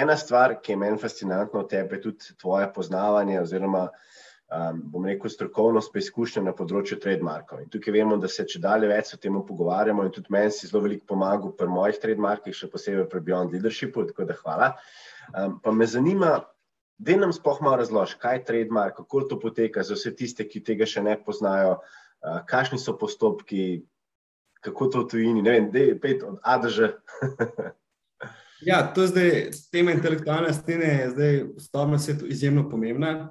ena stvar, ki je meni fascinantna od tebe, je tudi tvoje poznavanje oziroma um, bom rekel, strokovnost pa izkušnja na področju trademarkov. In tukaj vemo, da se če dalje več o tem pogovarjamo in tudi meni si zelo veliko pomagal pri mojih trademarkih, še posebej pri Beyond Leadershipu, tako da hvala. Um, pa me zanima, da nam sploh malo razloži, kaj je trademark, kako to poteka za vse tiste, ki tega še ne poznajo, uh, kakšni so postopki, kako to v tujini, ne vem, da je pet od A do Ž. Ja, to je zdaj tema intelektualne stene, je zdaj v stvarnem svetu izjemno pomembna.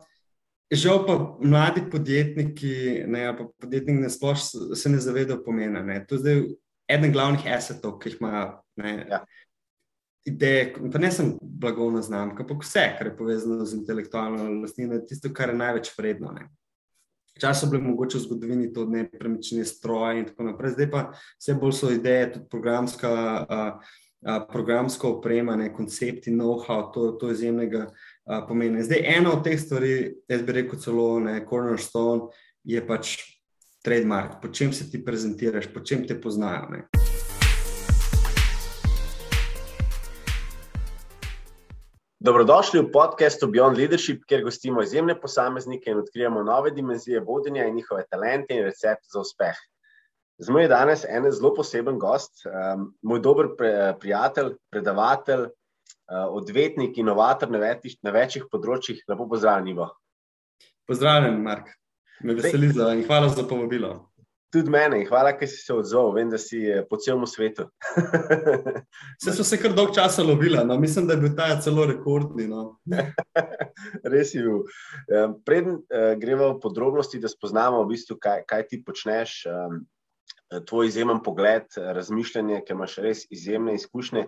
Žal pa mladi podjetniki, ne, pa podjetniki ne sploh se ne zavedajo pomena. Ne. To je zdaj eden glavnih asetov, ki jih imajo. Ja. Ideje, pa ne samo blagovna znamka, ampak vse, kar je povezano z intelektualno lastnino, je tisto, kar je največ vredno. Včasih so bile mogoče v zgodovini to nepremične stroje in tako naprej, zdaj pa vse bolj so ideje, tudi programska, uh, programska oprema, ne, koncepti, know-how, to, to je izjemnega pomeni. Zdaj, ena od teh stvari, jaz bi rekel, celo ne, cornerstone, je pač trademark, po čem se ti prezentiraš, po čem te poznajo. Ne. Dobrodošli v podkastu Beyond Leadership, kjer gostimo izjemne posameznike in odkrijemo nove dimenzije vodenja in njihove talente in recepte za uspeh. Z mojim je danes en zelo poseben gost, um, moj dober prijatelj, predavatelj, uh, odvetnik, inovator na, vetiš, na večjih področjih. Lepo pozdravljen, Ivo. Pozdravljen, Mark. Me veseli za in hvala za povabilo. Tudi mene in hvala, ker si se odzval. Vem, da si po celem svetu. Vse so se kar dolg časa lovila, no. mislim, da je bil ta celo rekordni. No. Res je bil. Preden uh, gremo v podrobnosti, da spoznamo, v bistvu, kaj, kaj ti počneš, um, tvoj izjemen pogled, razmišljanje, ki imaš res izjemne izkušnje.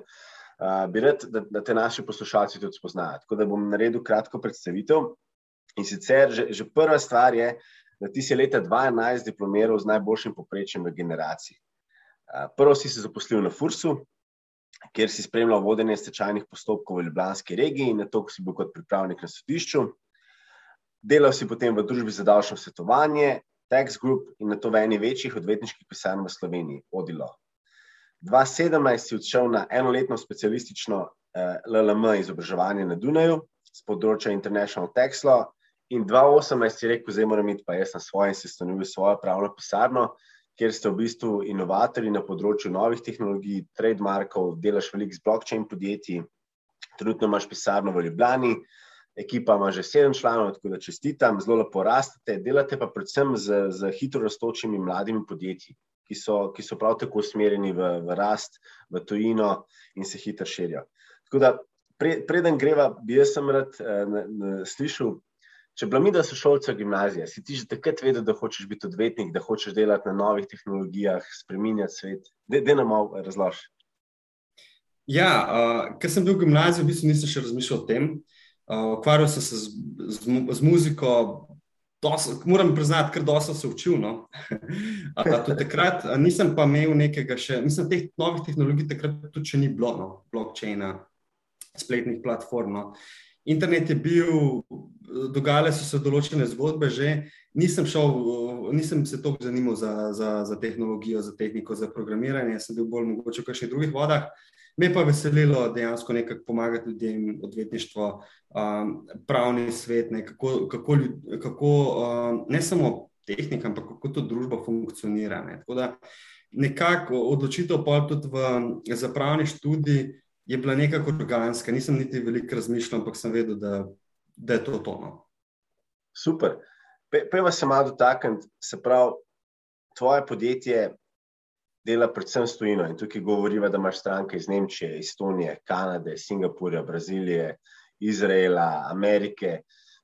Uh, bi rad, da, da te naši poslušalci tudi spoznajo. Tako da bom naredil kratko predstavitev. In sicer, že, že prva stvar je, da ti si leta 2011 diplomiral z najboljšim poprečjem v generaciji. Uh, prvo si se zaposlil na Fursu, kjer si spremljal vodenje stečajnih postopkov v Ljubljanski regiji, in na to, ko si bil kot pripravnik na sodišču. Delal si potem v družbi za davčno svetovanje, Tax Group in na to v eni večjih odvetniških pisarn v Sloveniji, Odilo. 2017 si odšel na enoletno specialistično eh, LLM izobraževanje na Dunaju z področja International Tax Law, in 2018 si rekel, zdaj moram iti pa jaz na svoje in se stanovil svojo pravno pisarno, kjer ste v bistvu inovatorji na področju novih tehnologij, trademarkov, delaš veliko z blockchain podjetji, trenutno imaš pisarno v Ljubljani. Ekipa ima že sedem članov, tako da čestitam, zelo lepo rastete, delate pa predvsem z, z hitro raztočimi mladimi podjetji, ki so, ki so prav tako usmerjeni v, v rast, v tujino in se hitro širijo. Tako da, pre, preden greva, bi jaz sem rad uh, slišal, če bila mi, da so šolce gimnazije, si ti že takrat vedel, da hočeš biti odvetnik, da hočeš delati na novih tehnologijah, spremenjati svet. Da nam malo razloži. Ja, uh, ker sem bil v gimnaziji, v bistvu nisem še razmišljal o tem. Uh, ukvarjal sem se z, z, z muziko, Dosa, moram priznati, ker dosta se učil. No. takrat nisem pa imel nekega še, mislim, teh novih tehnologij takrat tudi še ni bilo, no, blockchaina, spletnih platform. No. Internet je bil, dogajale so se določene zgodbe, že nisem, šel, nisem se toliko zanimal za, za, za tehnologijo, za tehniko, za programiranje, sem bil bolj mogoče v kakšnih drugih vodah. Me pa veselilo dejansko nekako pomagati ljudem, odvetništvo, um, pravni svet, ne, kako, kako, kako um, ne samo tehnika, ampak kako to družba funkcionira. Ne. Tako da nekako odločitev tudi v, za pravni študij je bila nekako organska. Nisem niti veliko razmišljal, ampak sem vedel, da, da je to tono. Super. Pejva se malo dotakniti, se pravi, tvoje podjetje dela predvsem s tujino. In tukaj govorimo, da imaš stranke iz Nemčije, Estonije, Kanade, Singapurja, Brazilije, Izraela, Amerike.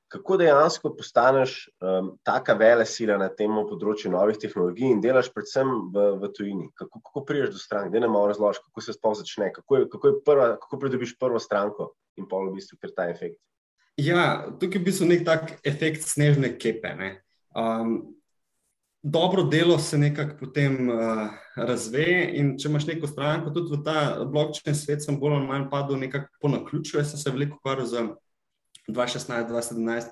Kako dejansko postaneš um, taka vele sila na tem področju novih tehnologij in delaš predvsem v, v tujini? Kako, kako priješ do strank? Da ne malo razložiš, kako se sploh začne, kako, je, kako, je prva, kako pridobiš prvo stranko in pol v bistvu, ker ta efekt. Ja, tukaj je v bistvu nek tak efekt snežne kepe. Um, dobro delo se nekako potem uh, razve. In če imaš neko stranko, tudi v ta blokčen svet, sem bolj ali manj padel nekako po naključju. Jaz sem se veliko ukvarjal z 2016-2017.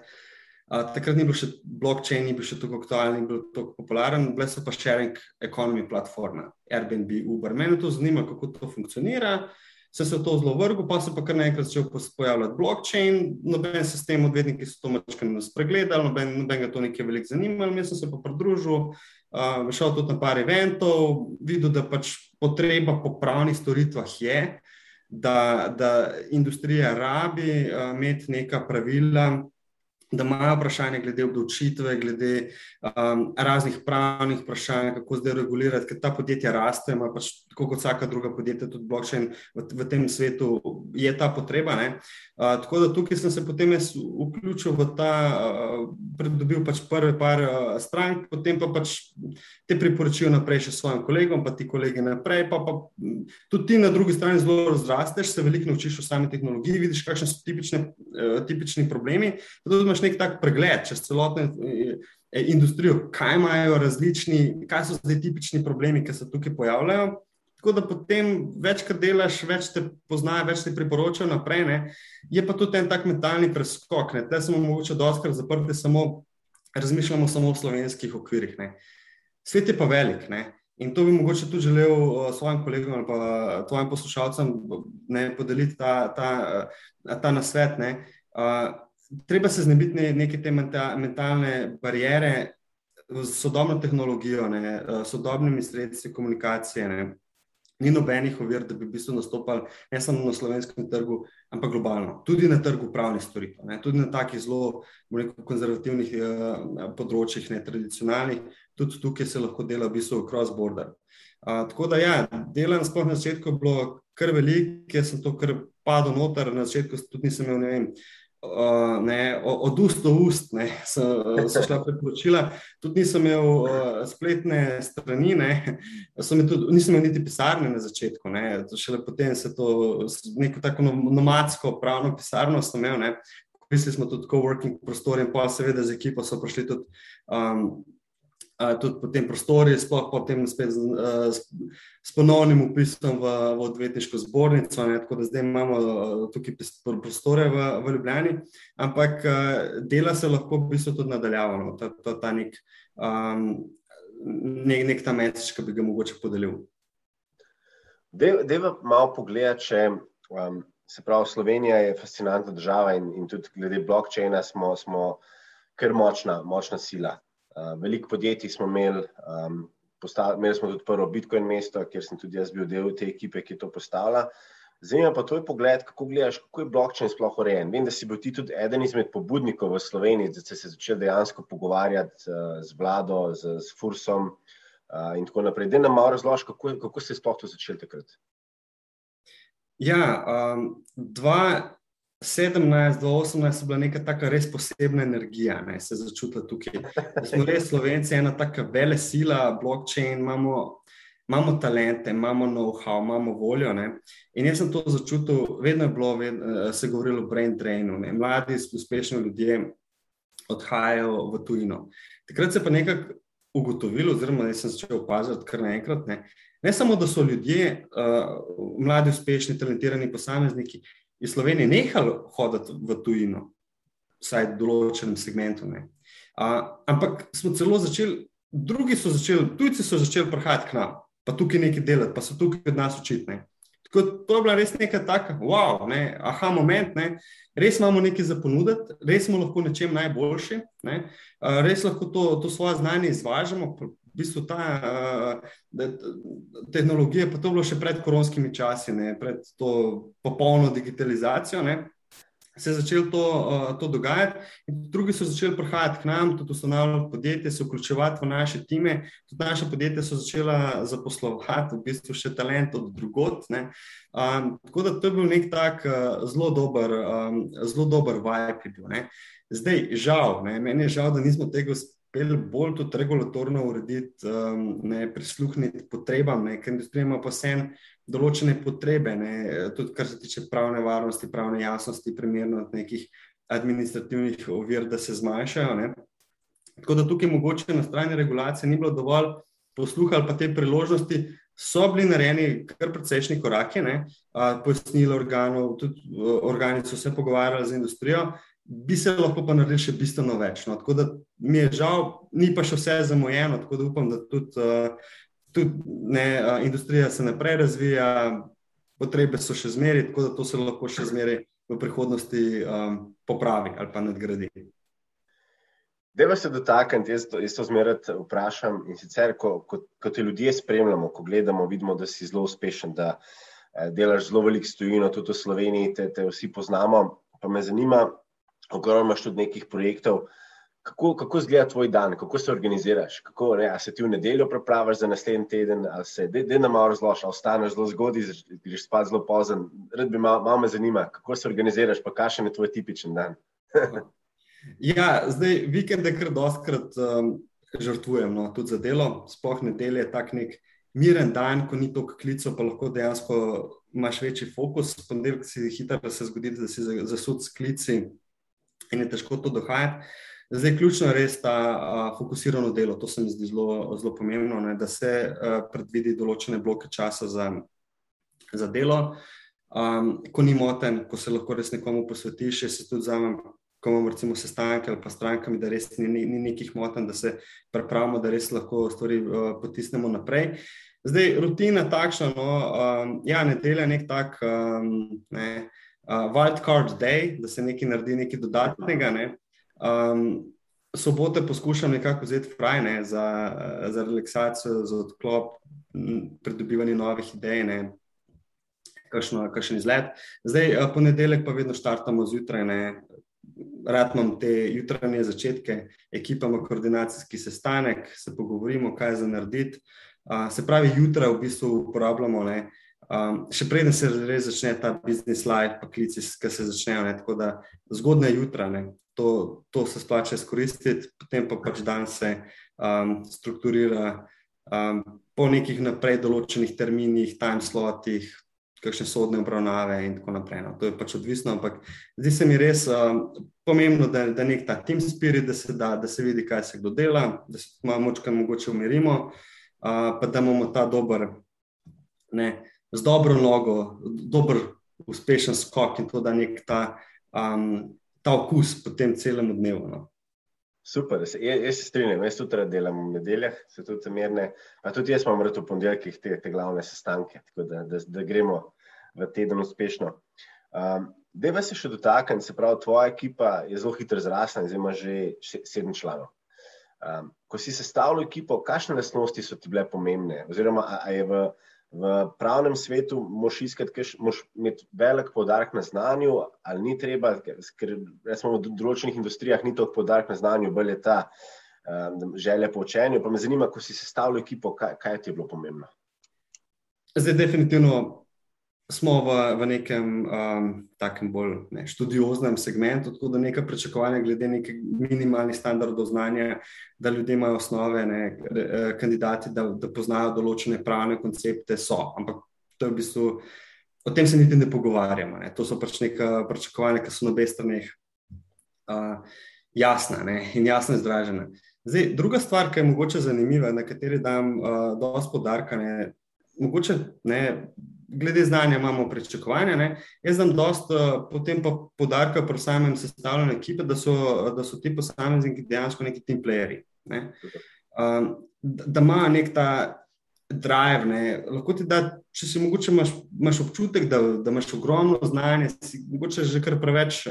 Uh, takrat ni bil še blokčen, ni bil še tako aktualen, ni bil tako popularen, bile so pa sharing economy platforme, Airbnb, Uber. Mene to zanima, kako to funkcionira. Se je to zelo vrgel, pa se pa kar naenkrat začel pojavljati blockchain, noben se s tem odvetniki so to mačkano spregledali, noben, noben ga to nekaj veliko zanimalo, jaz sem se pa pridružil, uh, šel tudi na par eventov, videl, da pač potreba po pravnih storitvah je, da, da industrija rabi uh, imeti neka pravila, da imajo vprašanje glede obdavčitve, glede um, raznih pravnih vprašanj, kako zdaj regulirati, ker ta podjetja rastejo, ima pač tako kot vsaka druga podjetja, tudi blockchain v, v tem svetu je ta potreba. Uh, tako da tukaj sem se potem vključil v ta, uh, pridobil pač prve par uh, strank, potem pa pač te priporočil naprej še svojim kolegom, pa ti kolegi naprej, pa, pa tudi ti na drugi strani zelo razrasteš, se veliko naučiš o sami tehnologiji, vidiš, kakšne so tipične, uh, tipični problemi imaš nek tak pregled čez celotno eh, industrijo, kaj imajo različni, kaj so zdaj tipični problemi, ki se tukaj pojavljajo. Tako da potem več, kar delaš, več te poznajo, več ti priporočajo naprej. Ne. Je pa tudi en tak mentalni preskok. Te smo mogoče doskrat zaprti, samo razmišljamo samo o slovenskih okvirih. Ne. Svet je pa velik. Ne. In to bi mogoče tudi želel uh, svojim kolegom ali pa tvojim poslušalcem ne, podeliti ta, ta, ta nasvet. Uh, treba se znebiti ne, neke te mentalne barijere z sodobno tehnologijo, ne, eh, sodobnimi sredstvi komunikacije. Ne. Ni nobenih ovir, da bi v bistvu nastopali ne samo na slovenskem trgu, ampak globalno, tudi na trgu pravnih storitev, tudi na takih zelo rekel, konzervativnih eh, področjih, ne tradicionalnih, tudi tukaj se lahko dela v bistvu cross-border. Uh, tako da, ja, delo na začetku bilo kar veliko, ker sem to kar padel noter, na začetku tudi nisem imel, ne vem, uh, ne, od ust do ust, ne, so, so šla priporočila. Tudi nisem imel uh, spletne strani, ne, tudi, nisem imel niti pisarne na začetku. Ne, šele potem se to neko tako nomadsko pravno pisarno sem imel. Mislili smo tudi co-working prostor in pa seveda z ekipo so prišli tudi um, tudi po tem prostoru, sploh potem spet z, z, s ponovnim upisom v, v odvetniško zbornico. Ne, tako da zdaj imamo tukaj prostore v, v Ljubljani, ampak dela se lahko v bistvu tudi nadaljavamo. Ta, ta, ta nek, um, nek, nek ta mesič, ki bi ga mogoče podelil. Deva malo pogleda, če um, se pravi, Slovenija je fascinantna država in, in tudi glede blockchaina smo, smo kar močna, močna sila. Uh, veliko podjetij smo imeli, um, postav, imeli smo tudi prvo Bitcoin mesto, kjer sem tudi jaz bil del te ekipe, ki je to postavila. Zanima pa tvoj pogled, kako gledaš, kako je blockchain sploh urejen. Vem, da si bil ti tudi eden izmed pobudnikov v Sloveniji, da si se začel dejansko pogovarjati uh, z vlado, z, z Fursom uh, in tako naprej. Da nam malo razložiš, kako, kako ste sploh to začeli takrat. Ja, um, dva 17 do 18 je bila neka tako res posebna energija, ne, se začutila tukaj. Da smo res slovenci, ena tako vele sila, blockchain, imamo, imamo talente, imamo know-how, imamo voljo. Ne. In jaz sem to začutil, vedno je bilo, vedno, se je govorilo o brain drainu, ne. mladi, uspešni ljudje odhajajo v tujino. Takrat se je pa nekako ugotovilo, oziroma jaz sem začel opaziti kar naenkrat, ne. ne samo, da so ljudje, uh, mladi, uspešni, talentirani posamezniki, je Slovenija nehala hoditi v tujino, vsaj v določenem segmentu. Uh, ampak smo celo začeli, drugi so začeli, tujci so začeli prihajati k nam, pa tukaj nekaj delati, pa so tukaj od nas učitni. Tako, to je bila res neka taka, wow, ne, aha, moment, ne, res imamo nekaj za ponuditi, res smo lahko nečem najboljši, ne, res lahko to, to svoje znanje izvažamo, v bistvu ta uh, tehnologija, pa to bilo še pred koronskimi časi, ne, pred to popolno digitalizacijo, ne, se je začelo to, uh, to dogajati. Drugi so začeli prihajati k nam, tudi ustanovljati podjetje, se vključevati v naše time. Tudi naše podjetje so začela zaposlovati, v bistvu še talent od drugot. Um, tako da to je bil nek tak uh, zelo dober, um, zelo dober vibe. Bil, Zdaj, žal, ne, meni je žal, da nismo tega uspeli uspeli bolj tudi regulatorno urediti, um, ne prisluhniti potrebam, ne, ker industrija ima pa vse določene potrebe, ne, tudi kar se tiče pravne varnosti, pravne jasnosti, primerno od nekih administrativnih ovir, da se zmanjšajo. Ne. Tako da tukaj mogoče na strani regulacije ni bilo dovolj posluha ali pa te priložnosti. So bili narejeni kar precejšnji koraki, pojasnili organov, tudi organi so se pogovarjali z industrijo, bi se lahko pa naredili še bistveno več. No. Tako da mi je žal, ni pa še vse zamujeno, tako da upam, da tudi, uh, tudi ne, uh, industrija se naprej razvija, potrebe so še zmeraj, tako da to se lahko še zmeraj v prihodnosti um, popravi ali pa nadgradi. Deva se dotakniti, jaz to, to zmeraj vprašam. In sicer, ko, ko, ko te ljudje spremljamo, ko gledamo, vidimo, da si zelo uspešen, da delaš zelo veliko stojino, tudi v Sloveniji, te, te vsi poznamo. Pa me zanima, ogromno imaš tudi nekih projektov. Kako, kako izgleda tvoj dan, kako se organiziraš? Kako, ne, se ti v nedeljo pripraviš za naslednji teden, ali se de na malo razložiš, ali ostaneš zelo zgodaj, greš spat zelo pozno. Rad bi malo, malo me zanima, kako se organiziraš, pa kakšen je tvoj tipičen dan. Ja, zdaj vikende kar doskrat um, žrtvujem, no, tudi za delo, sploh nedelje je tak nek miren dan, ko ni toliko klicev, pa lahko dejansko imaš večji fokus. Ponedeljek si hitro se zgodi, da si zasud s klici in je težko to dohajati. Zdaj, ključno je res ta uh, fokusirano delo, to se mi zdi zelo, zelo pomembno, ne, da se uh, predvidi določene bloke časa za, za delo. Um, ko ni moten, ko se lahko res nekomu posvetiš, se tudi vzamem ko imamo recimo sestanke ali pa strankami, da res ni, ni nekih motenj, da se pripravimo, da res lahko stvari uh, potisnemo naprej. Zdaj, rutina takšna, no, um, ja, nedelja je nek tak um, ne, uh, wild card day, da se nekaj naredi, nekaj dodatnega. Ne. Um, sobote poskušam nekako vzeti fraj ne, za, za relaksacijo, za odklop, pridobivanje novih idej. Ne. Kakšen izlet. Zdaj, ponedeljek pa vedno štartamo zjutraj, ne, rad imam te jutranje začetke, ekipa ima koordinacijski sestanek, se pogovorimo, kaj za narediti. Uh, se pravi, jutra v bistvu uporabljamo, ne, um, še preden se res začne ta business life, pa klici, ki se začnejo. Ne, tako da zgodne jutra, ne, to, to se splača izkoristiti, potem pa pač dan se um, strukturira um, po nekih naprej določenih terminih, time slotih, kakšne sodne obravnave in tako naprej. No. To je pač odvisno, ampak zdi se mi res uh, pomembno, da, da nek ta team spirit, da se, da, da se vidi, kaj se kdo dela, da se malo močka mogoče umirimo, uh, pa da imamo ta dober, ne, z dobro nogo, dober, uspešen skok in to da nek ta, um, ta okus po tem celem dnevu. No. Super, jaz, jaz se strinjam, jaz tudi delam v nedeljah, se tudi mirne, pa tudi jaz imam rad v ponedeljkih te, te glavne sestanke, tako da, da, da gremo v teden uspešno. Um, Deva se še dotakniti, se pravi, tvoja ekipa je zelo hitro zrasla in zdaj ima že sedem članov. Um, ko si sestavljal ekipo, kakšne lastnosti so ti bile pomembne? Oziroma, a, a je v, v pravnem svetu moš iskati, moš imeti velik podarek na znanju, ali ni treba, ker recimo v določenih industrijah ni toliko podarek na znanju, bolj je ta um, želja po učenju. Pa me zanima, ko si sestavljal ekipo, kaj, kaj ti je bilo pomembno? Zdaj, definitivno smo v, v nekem um, takem bolj ne, študioznem segmentu, tako da nekaj pričakovanja glede nekih minimalnih standardov znanja, da ljudje imajo osnove, ne, kandidati, da, da poznajo določene pravne koncepte, so. Ampak to je v bistvu, o tem se niti ne pogovarjamo. Ne. To so pač neka pričakovanja, ki so na obeh straneh uh, jasna ne, in jasno izražena. Zdaj, druga stvar, ki je mogoče zanimiva, na kateri dam uh, dosti podarka, ne, mogoče ne glede znanja imamo pričakovanja. Ne? Jaz znam dosta eh, potem pa podarka pri samem sestavljanju ekipe, da so, da so ti posamezniki dejansko neki team playeri. Ne? Um, da ima nek ta drive, ne? lahko ti da, če si mogoče imaš, imaš občutek, da, da imaš ogromno znanja, si mogoče že kar preveč.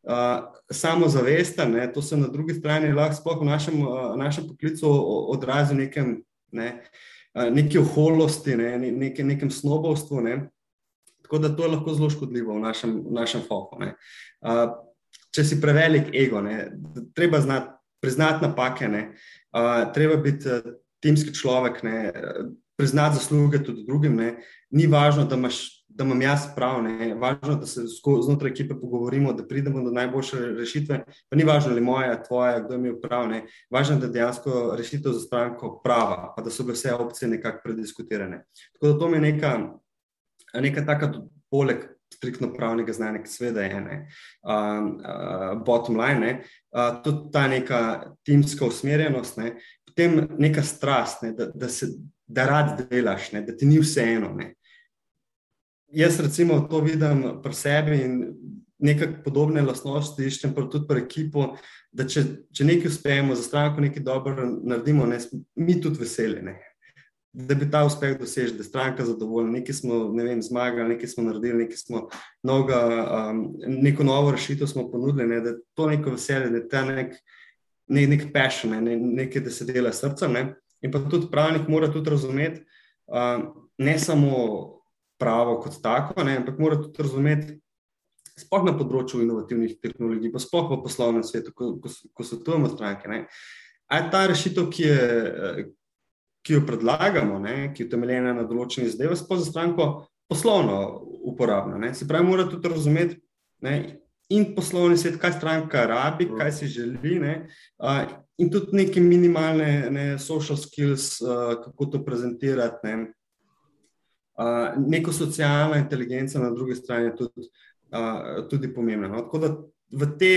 Uh, samozavesten, to se na drugi strani lahko sploh v našem, uh, našem poklicu odrazi v nekem ne, uh, neki oholosti, ne, neke, nekem snobovstvu. Ne. Tako da to je lahko zelo škodljivo v našem, v našem foku. Uh, če si prevelik ego, ne, treba znati priznati napake, ne, uh, treba biti timski človek, ne, priznati zasluge tudi drugim. Ne. Ni važno, da imaš da imam jaz prav, ne. važno, da se znotraj ekipe pogovorimo, da pridemo do najboljše rešitve. Pa ni važno, ali moja, tvoja, kdo je imel prav. Ne. Važno je, da je dejansko rešitev za stranko prava, pa da so vse opcije nekako prediskutirane. Tako da to mi je neka, neka taka, poleg striktno pravnega znanja, ki seveda je ena, uh, uh, bottom line, uh, tudi ta neka timska usmerjenost, ne. potem neka strast, ne, da, da, se, da rad delaš, ne, da ti ni vseeno jaz recimo to vidim pri sebi in nekaj podobne lastnosti iščem tudi pri ekipu, da če, če nekaj uspemo, za stranko nekaj dobro naredimo, ne, mi tudi veseli. Ne. da bi ta uspeh dosežili, da je stranka zadovoljna, nekaj smo ne vem, zmagali, nekaj smo naredili, nekaj smo noga, um, neko novo rešitev smo ponudili, ne, da je to neko veselje, da je ta nek, ne, nek passion, ne, nekaj, da se dela srcem. Ne. In pa tudi pravnik mora tudi razumeti, um, ne samo pravo kot tako, ne, ampak mora tudi razumeti. Sploh na področju inovativnih tehnologij, pa sploh v poslovnem svetu, ko, ko, ko so tu stranke. Ne. A je ta rešitev, ki, je, ki jo predlagamo, ne, ki je utemeljena na določeni zdaj, pa za stranko poslovno uporabna. Ne. Se pravi, mora tudi razumeti ne, in poslovni svet, kaj stranka rabi, kaj si želi, ne, a, in tudi neke minimalne ne, social skills, a, kako to prezentirati. Ne neko socialna inteligenca na drugi strani je tudi, uh, tudi pomembna. No? Tako da v te,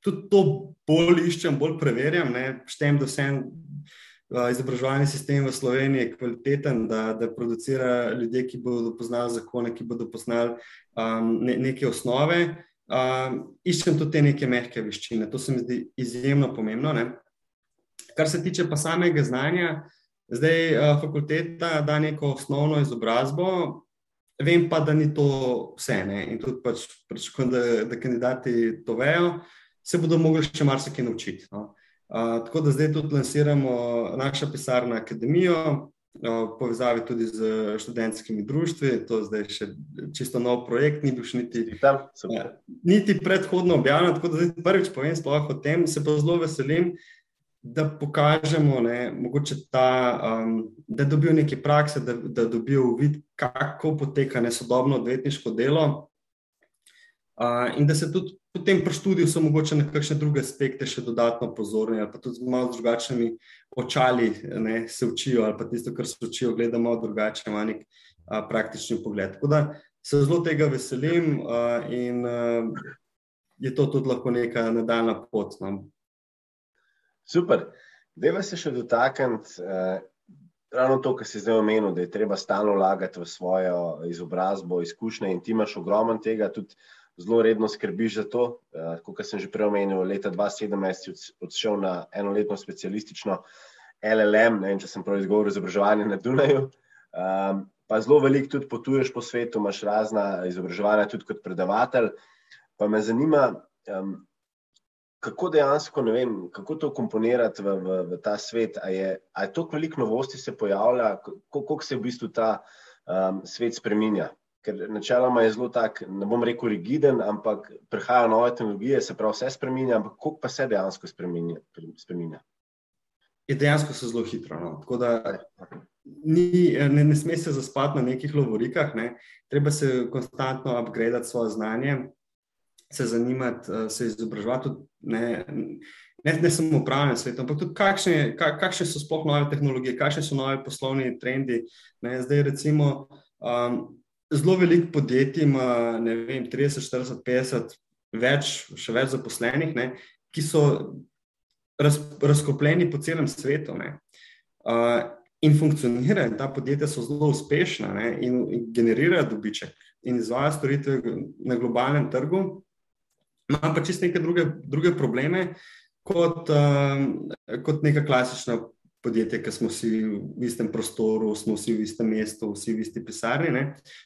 tudi to bolj iščem, bolj preverjam, štem, da vsem. Izobraževalni sistem v Sloveniji je kvaliteten, da, da producira ljudi, ki bodo poznali zakone, ki bodo poznali um, ne, neke osnove. Um, iščem tudi te neke mehke veščine, to se mi zdi izjemno pomembno. Ne? Kar se tiče pa samega znanja, uh, Zdaj, uh, fakulteta da neko osnovno izobrazbo, vem pa, da ni to vse. Ne? In tudi pač, pričakujem, da, da kandidati to vejo, se bodo mogli še marsikaj naučiti. No? Uh, tako da zdaj tudi lansiramo našo pisarno akademijo, uh, povezavi tudi z študentskimi društvi. To je zdaj še čisto nov projekt, ni bil še niti, niti predhodno objavljen. Tako da zdaj prvič povem sploh o tem, se pa zelo veselim da pokažemo, ne, ta, um, da dobijo neke prakse, da, da dobijo vid, kako poteka nesodobno odvetniško delo. Uh, in da se tudi potem pri študiju so mogoče na kakšne druge aspekte še dodatno pozorni, ali pa tudi z malo drugačnimi očali ne, se učijo, ali pa tisto, kar se učijo, gledamo drugače, ima nek uh, praktični pogled. Tako da se zelo tega veselim uh, in uh, je to tudi lahko neka nadaljna pot. No. Super. Deva se še dotakniti eh, ravno to, kar si zdaj omenil, da je treba stalno vlagati v svojo izobrazbo, izkušnje in ti imaš ogromno tega, tudi zelo redno skrbiš za to. Eh, kot sem že prej omenil, leta 2017 si odšel na enoletno specialistično LLM, ne vem, če sem prav izgovoril izobraževanje na Dunaju. Um, pa zelo veliko tudi potuješ po svetu, imaš razna izobraževanja tudi kot predavatelj. Pa me zanima, um, kako dejansko, ne vem, kako to komponirati v, v, v ta svet. A je, a je to, koliko novosti se pojavlja, koliko se v bistvu ta um, svet spremenja. Ker načeloma je zelo tak, ne bom rekel, rigiden, ampak prihajajo nove tehnologije, se pravi, vse spremenja, ampak koliko pa se dejansko spremenja? spremenja? Je dejansko se zelo hitro. No? Tako da ni, ne, ne sme se zaspati na nekih lovorikah, ne? treba se konstantno upgraditi svoje znanje, se zanimati, eh, se izobraževati, ne, ne, ne samo pravnem svetu, ampak tudi kakšne, kakšne so sploh nove tehnologije, kakšne so nove poslovni trendi. Ne, zdaj, recimo, um, zelo veliko podjetij ima vem, 30, 40, 50, več, še več zaposlenih, ne, ki so raz, razkopljeni po celem svetu. Uh, In funkcionirajo, ta podjetja so zelo uspešna ne, in, in generirajo dobiček in izvajo storitve na globalnem trgu, ima pa čisto neke druge, druge probleme kot, uh, kot neka klasična podjetja, ki smo vsi v istem prostoru, smo vsi v istem mestu, vsi v isti pisarni. Ne.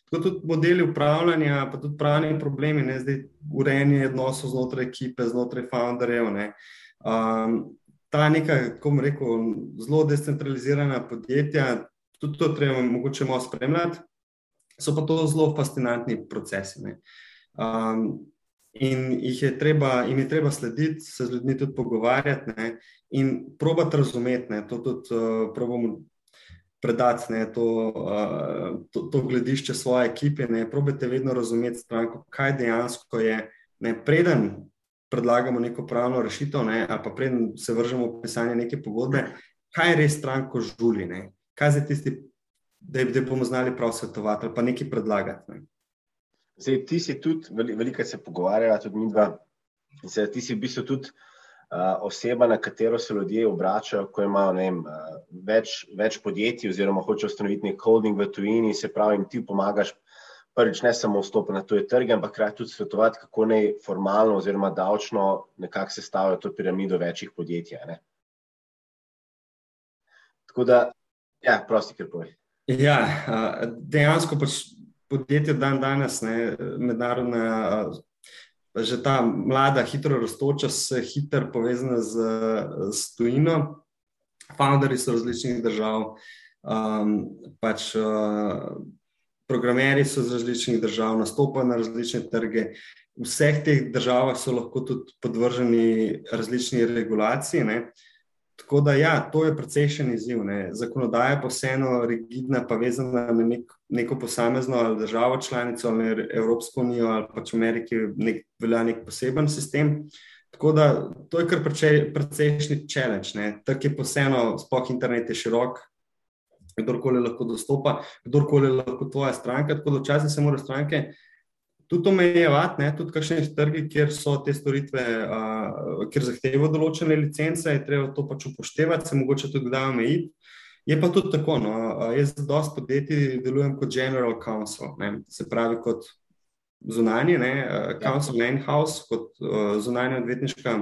Tako tudi modeli upravljanja, pa tudi pravni problemi, ne zdaj urejanje odnosov znotraj ekipe, znotraj founderjev. Um, ta neka, kako bom rekel, zelo decentralizirana podjetja, tudi to treba mogoče malo spremljati, so pa to zelo fascinantni procesi. Um, in jih je treba, jim je treba slediti, se z ljudmi tudi pogovarjati ne, in probati razumeti. Ne, to tudi uh, probamo predati, ne, to, uh, to, to gledišče svoje ekipe. Ne, probate vedno razumeti stranko, kaj dejansko je. Ne, preden predlagamo neko pravno rešitev, ne, ali pa preden se vržemo v pisanje neke pogodbe, kaj res stranko žuli, ne, kaj je tisti. Da, da bomo znali prav svetovati ali pa nekaj predlagati. Ne. Zdaj, ti si tudi, veliko se pogovarjala, tudi mi dva. Zdaj, ti si v bistvu tudi uh, oseba, na katero se ljudje obračajo, ko imajo vem, uh, več, več podjetij, oziroma hočejo ustanoviti nek holding v tujini. Se pravi, jim ti pomagaš, prvič ne samo vstopiti na tuje trge, ampak hkrati tudi svetovati, kako naj formalno oziroma davčno nekako sestavljajo to piramido večjih podjetij. Ne? Tako da Ja, prosti, ker poj. Ja, dejansko pač podjetje dan danes, ne, mednarodna, že ta mlada, hitro raztoča, se hitro povezana z, z tujino. Founderi so različnih držav, um, pač uh, programeri so iz različnih držav, nastopajo na različne trge. V vseh teh državah so lahko tudi podvrženi različni regulaciji. Ne. Tako da, ja, to je precejšen izziv. Ne. Zakonodaja pa vseeno rigidna, pa vezana na nek, neko posamezno ali državo članico ali Evropsko unijo ali pač v Ameriki nek, velja nek poseben sistem. Tako da to je kar precejšnji challenge. Ne. Trg je pa vseeno, spoh internet je širok, kdorkoli lahko dostopa, kdorkoli lahko tvoja stranka. Tako da včasih se morajo stranke tudi omejevati, ne, tudi kakšne trge, kjer so te storitve, uh, kjer zahtevajo določene licence, je treba to pač upoštevati, se mogoče tudi kdaj omejiti. Je pa tudi tako, no, jaz za dosti podjetij delujem kot general counsel, ne, se pravi kot zunanji, ne, counsel ja. in-house, kot uh, zunanja odvetniška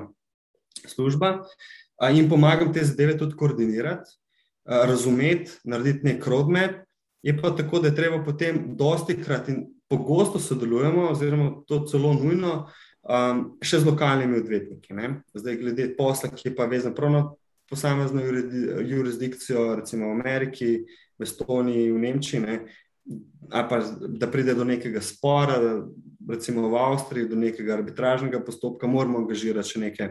služba uh, in pomagam te zadeve tudi koordinirati, uh, razumeti, narediti nek roadmap. Je pa tako, da je treba potem dosti krat in pogosto sodelujemo, oziroma to celo nujno, um, še z lokalnimi odvetniki. Ne? Zdaj, glede posla, ki je pa vezan prav na posamezno jurisdikcijo, recimo v Ameriki, v Estoniji, v Nemčiji, ne? ali pa da pride do nekega spora, recimo v Avstriji, do nekega arbitražnega postopka, moramo angažirati še neke,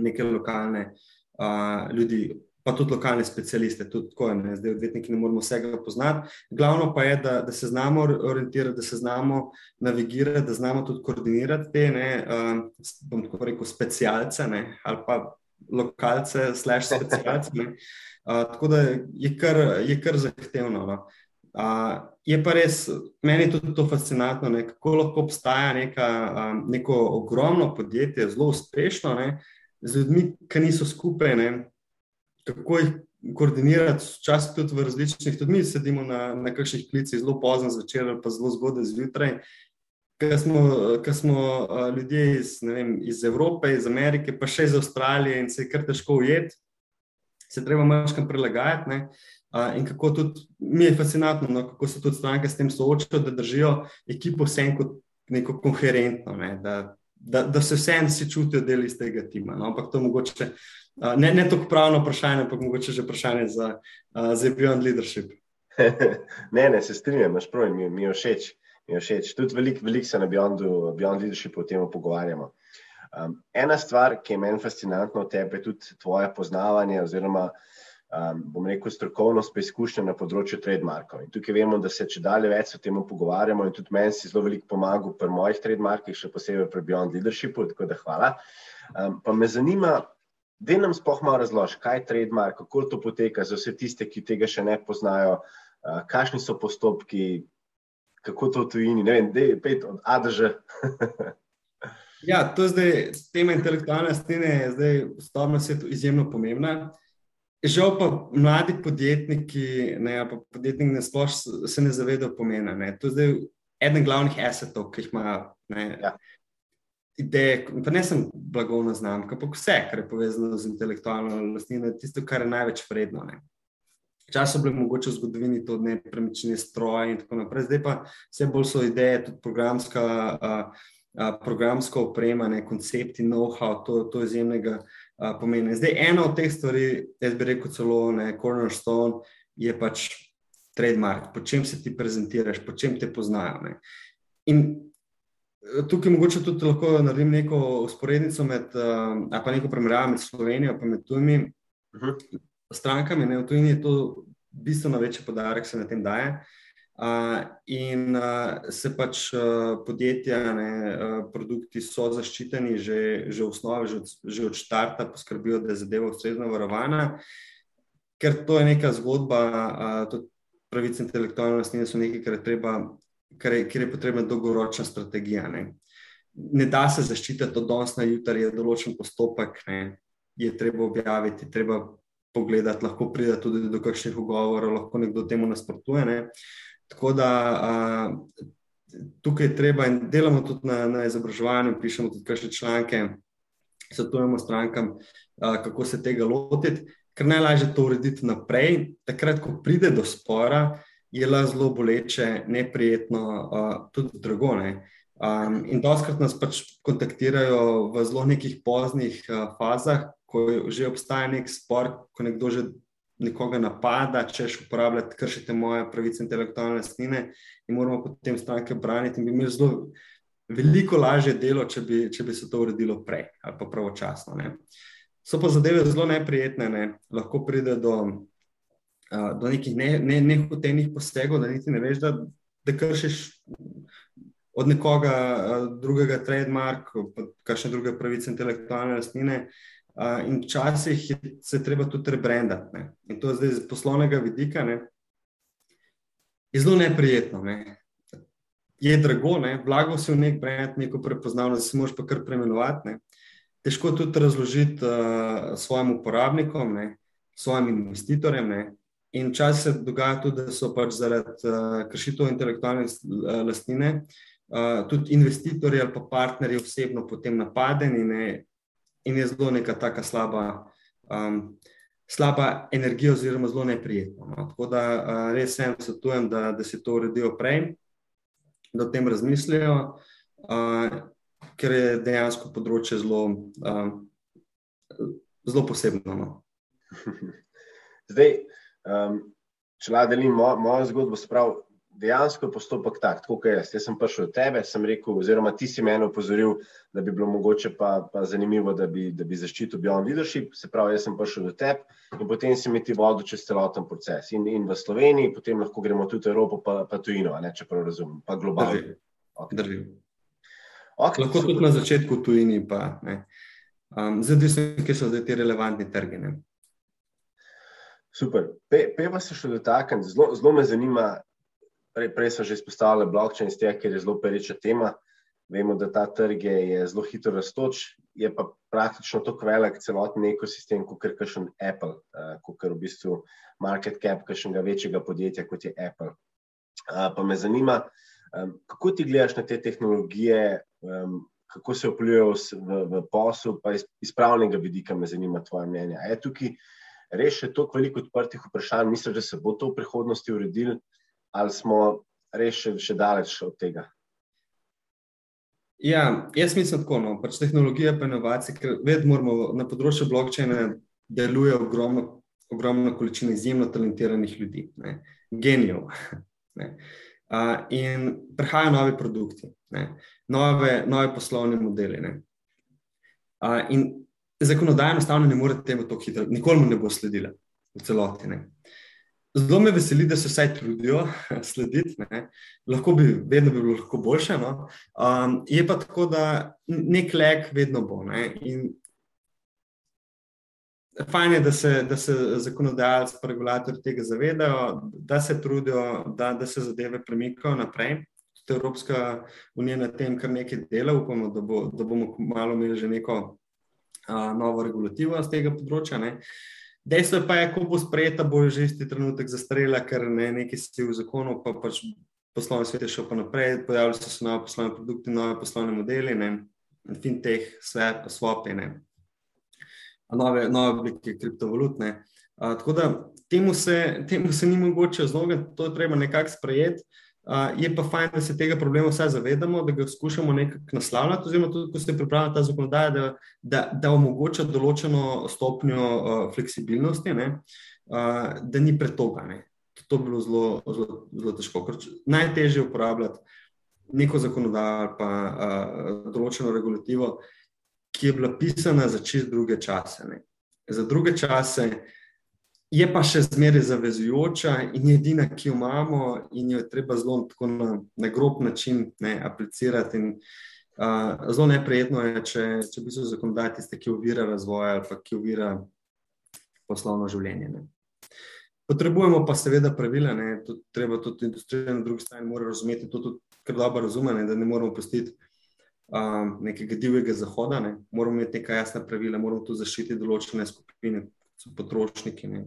neke lokalne uh, ljudi pa tudi lokalne specialiste, tudi tako je, zdaj odvetniki ne moramo vsega poznati. Glavno pa je, da, da se znamo orientirati, da se znamo navigirati, da znamo tudi koordinirati te, ne, uh, bom tako rekel, specialce ne, ali pa lokalce, slash specialce. Ne. Uh, tako da je kar, je kar zahtevno. No. Uh, je pa res, meni je tudi to fascinantno, ne, kako lahko obstaja neka, um, neko ogromno podjetje, zelo uspešno, ne, z ljudmi, ki niso skupaj, ne, kako jih koordinirati, včasih tudi v različnih, tudi mi sedimo na, na kakšnih klicih zelo pozno zvečer ali pa zelo zgodaj zjutraj. Ker smo, smo uh, ljudje iz, vem, iz Evrope, iz Amerike, pa še iz Avstralije in se je kar težko ujeti, se treba malo prilagajati. Uh, in kako tudi mi je fascinantno, no, kako se tudi stranke s tem soočajo, da držijo ekipo vsem kot neko koherentno, ne, da, da, da se vsem si čutijo del iz tega tima. No, ampak to mogoče ne, ne tako pravno vprašanje, ampak mogoče že vprašanje za, uh, za Beyond Leadership. ne, ne, se strinjam, imaš prav, mi, mi je všeč. Mi je všeč. Tudi veliko velik se na Beyondu, Beyond Leadershipu o tem pogovarjamo. Um, ena stvar, ki je meni fascinantna od tebe, je tudi tvoje poznavanje, oziroma um, bom rekel, strokovnost, pa izkušnja na področju trademarkov. In tukaj vemo, da se če dalje več o tem pogovarjamo, in tudi meni si zelo veliko pomagal pri mojih trademarkih, še posebej pri Beyond Leadershipu, tako da hvala. Um, pa me zanima, Da nam sploh malo razloži, kaj je trademark, kako to poteka za vse tiste, ki tega še ne poznajo, uh, kakšni so postopki, kako to v tujini. Ne vem, da je pet od ADŽ. ja, to zdaj tema intelektualne stene, je zdaj v stvarnem svetu izjemno pomembna. Žal pa mladi podjetniki, ne, pa podjetniki ne sploh se ne zavedajo pomena. Ne. To je zdaj eden glavnih asetov, ki jih imajo. Ja ideje, pa ne samo blagovna znamka, ampak vse, kar je povezano z intelektualno lastnino, je tisto, kar je največ vredno. Včasih so bile mogoče v zgodovini to nepremične stroje in tako naprej, zdaj pa vse bolj so ideje, tudi programska, a, a, programska oprema, ne, koncepti, know-how, to, to je izjemnega pomena. Zdaj, ena od teh stvari, jaz bi rekel celo, ne, cornerstone, je pač trademark, po čem se ti prezentiraš, po čem te poznajo. Ne. In Tukaj mogoče tudi lahko naredim neko usporednico med, uh, pa neko primerjavo med Slovenijo in med tujimi uh mhm. -huh. strankami. Ne? V tujini je to bistveno večji podarek, se na tem daje. Uh, in uh, se pač uh, podjetja, ne, uh, produkti so zaščiteni že, že v osnovi, že, že od začetka poskrbijo, da je zadeva ustrezno varovana, ker to je neka zgodba, uh, tudi pravice intelektualne lastnine so nekaj, kar je treba kjer je, kjer je potrebna dolgoročna strategija. Ne. ne da se zaščititi od danes na jutri, je določen postopek, ne. je treba objaviti, treba pogledati, lahko pride tudi do kakšnih ugovorov, lahko nekdo temu nasprotuje. Ne. Tako da a, tukaj je treba in delamo tudi na, na izobraževanju, pišemo tudi kakšne članke, svetujemo strankam, a, kako se tega lotiti. ker najlažje to urediti naprej. Takrat, ko pride do spora, je lahko zelo boleče, neprijetno, uh, tudi drago. Ne? Um, in doskrat nas pač kontaktirajo v zelo nekih poznih uh, fazah, ko že obstaja nek spor, ko nekdo že nekoga napada, češ uporabljati, kršite moje pravice intelektualne lastnine in moramo potem stranke braniti. In bi imeli zelo veliko lažje delo, če bi, če bi se to uredilo prej ali pa pravočasno. Ne. So pa zadeve zelo neprijetne, ne. lahko pride do, do nekih nehotenih ne, posegov, da niti ne veš, da, da kršiš od nekoga drugega trademark, pa kakšne druge pravice intelektualne lastnine. Uh, in včasih se treba tudi rebrandati. In to je zdaj iz poslovnega vidika. Ne. Je zelo neprijetno. Ne je drago, ne? blago si v nek brend, neko prepoznavno, da se moraš pa kar preimenovati. Ne? Težko tudi razložiti uh, svojim uporabnikom, ne? svojim investitorjem. Ne? In čas se dogaja tudi, da so pač zaradi uh, kršitev intelektualne lastnine uh, tudi investitorji ali pa partnerji osebno potem napadeni ne? In je zelo neka taka slaba. Um, Slaba energija, oziroma zelo neprijetno. No. Tako da uh, res sem svetujem, da, da se to uredijo prej da o tem razmislijo, uh, ker je dejansko področje zelo, uh, zelo posebno. No. Zdaj, um, če lahko delim mojo, mojo zgodbo, sprav, dejansko je postopek tak, tako kot jaz. Jaz sem prišel od tebe, sem rekel, oziroma ti si meni opozoril, da bi bilo mogoče pa, pa zanimivo, da bi, da bi zaščitil Beyond Leadership. Se pravi, jaz sem prišel do tebe in potem si mi ti vodil čez celoten proces. In, in v Sloveniji, potem lahko gremo tudi v Evropo, pa, pa tujino, ne, če prav razumem, pa globalno. Okay. Okay, lahko super. tudi na začetku tujini, pa ne. Um, zdaj, odvisno, kje so zdaj ti relevantni trgi. Ne. Super. Pe, pe pa se še dotaknem. Zelo, zelo me zanima, Prej, prej so že izpostavili blockchain, stje, ker je zelo pereča tema. Vemo, da ta trg je, je zelo hitro rastoč, je pa praktično tako velik celoten ekosistem, kot je kakšen Apple, uh, kot je v bistvu market cap kakšnega večjega podjetja, kot je Apple. Uh, pa me zanima, um, kako ti gledaš na te tehnologije, um, kako se vplivajo v, v poslu, pa iz, iz pravnega vidika me zanima tvoje mnenje. A je tukaj res še toliko odprtih vprašanj, misliš, da se bo to v prihodnosti uredilo? Ali smo res še, še daleč od tega? Ja, jaz mislim tako. No, pač tehnologija in inovacije, ker vedno moramo na področju blokčina deluje ogromno, ogromno količina izjemno talentiranih ljudi, ne, genijev. Ne. Uh, in prihajajo novi produkti, ne, nove, nove poslovne modele. Uh, in zakonodaja enostavno ne more temu tako hitro, nikoli mu ne bo sledila v celoti. Ne. Zelo me veseli, da se vsaj trudijo slediti. Ne. Lahko bi, vedno bi bilo lahko boljše. No. Um, je pa tako, da nek lek vedno bo. Ne. In fajn je, da se, da se zakonodajalci, pa regulatori tega zavedajo, da se trudijo, da, da se zadeve premikajo naprej. Tudi Evropska unija na tem kar nekaj dela, upamo, da, bo, da bomo malo imeli že neko uh, novo regulativo z tega področja. Ne. Dejstvo pa je, ko bo sprejeta, bo že isti trenutek zastarela, ker ne neki si v zakonu, pa pač poslovni svet je šel pa naprej, pojavili so se nove poslovne produkte, nove poslovne modele, ne, fintech, svet, swopi, ne, nove, nove oblike kriptovalut. Ne. A, tako da temu se, temu se ni mogoče izogniti, to je treba nekako sprejeti. Uh, je pa fajn, da se tega problema vsaj zavedamo, da ga skušamo nekako naslavljati, oziroma tudi, ko se pripravlja ta zakonodaja, da, da, da omogoča določeno stopnjo uh, fleksibilnosti, ne, uh, da ni pretoga. Ne. To bi bilo zelo, zelo, zelo težko. Najtežje je uporabljati neko zakonodajo ali pa uh, določeno regulativo, ki je bila pisana za čist druge čase. Ne. Za druge čase je pa še zmeraj zavezujoča in je edina, ki jo imamo, in jo je treba zelo na, na grob način ne, aplicirati. In, uh, zelo neprijetno je, če, če bi se zakonodaj tiste, ki ovira razvoj ali pa ki ovira poslovno življenje. Ne. Potrebujemo pa seveda pravila, ne, tudi, treba tudi industrija na drugi strani mora razumeti, to tudi kar dobro razume, ne, da ne moramo pustiti um, nekega divjega zahoda, ne. moramo imeti neka jasna pravila, moramo tu zaščititi določene skupine, so potrošniki, ne,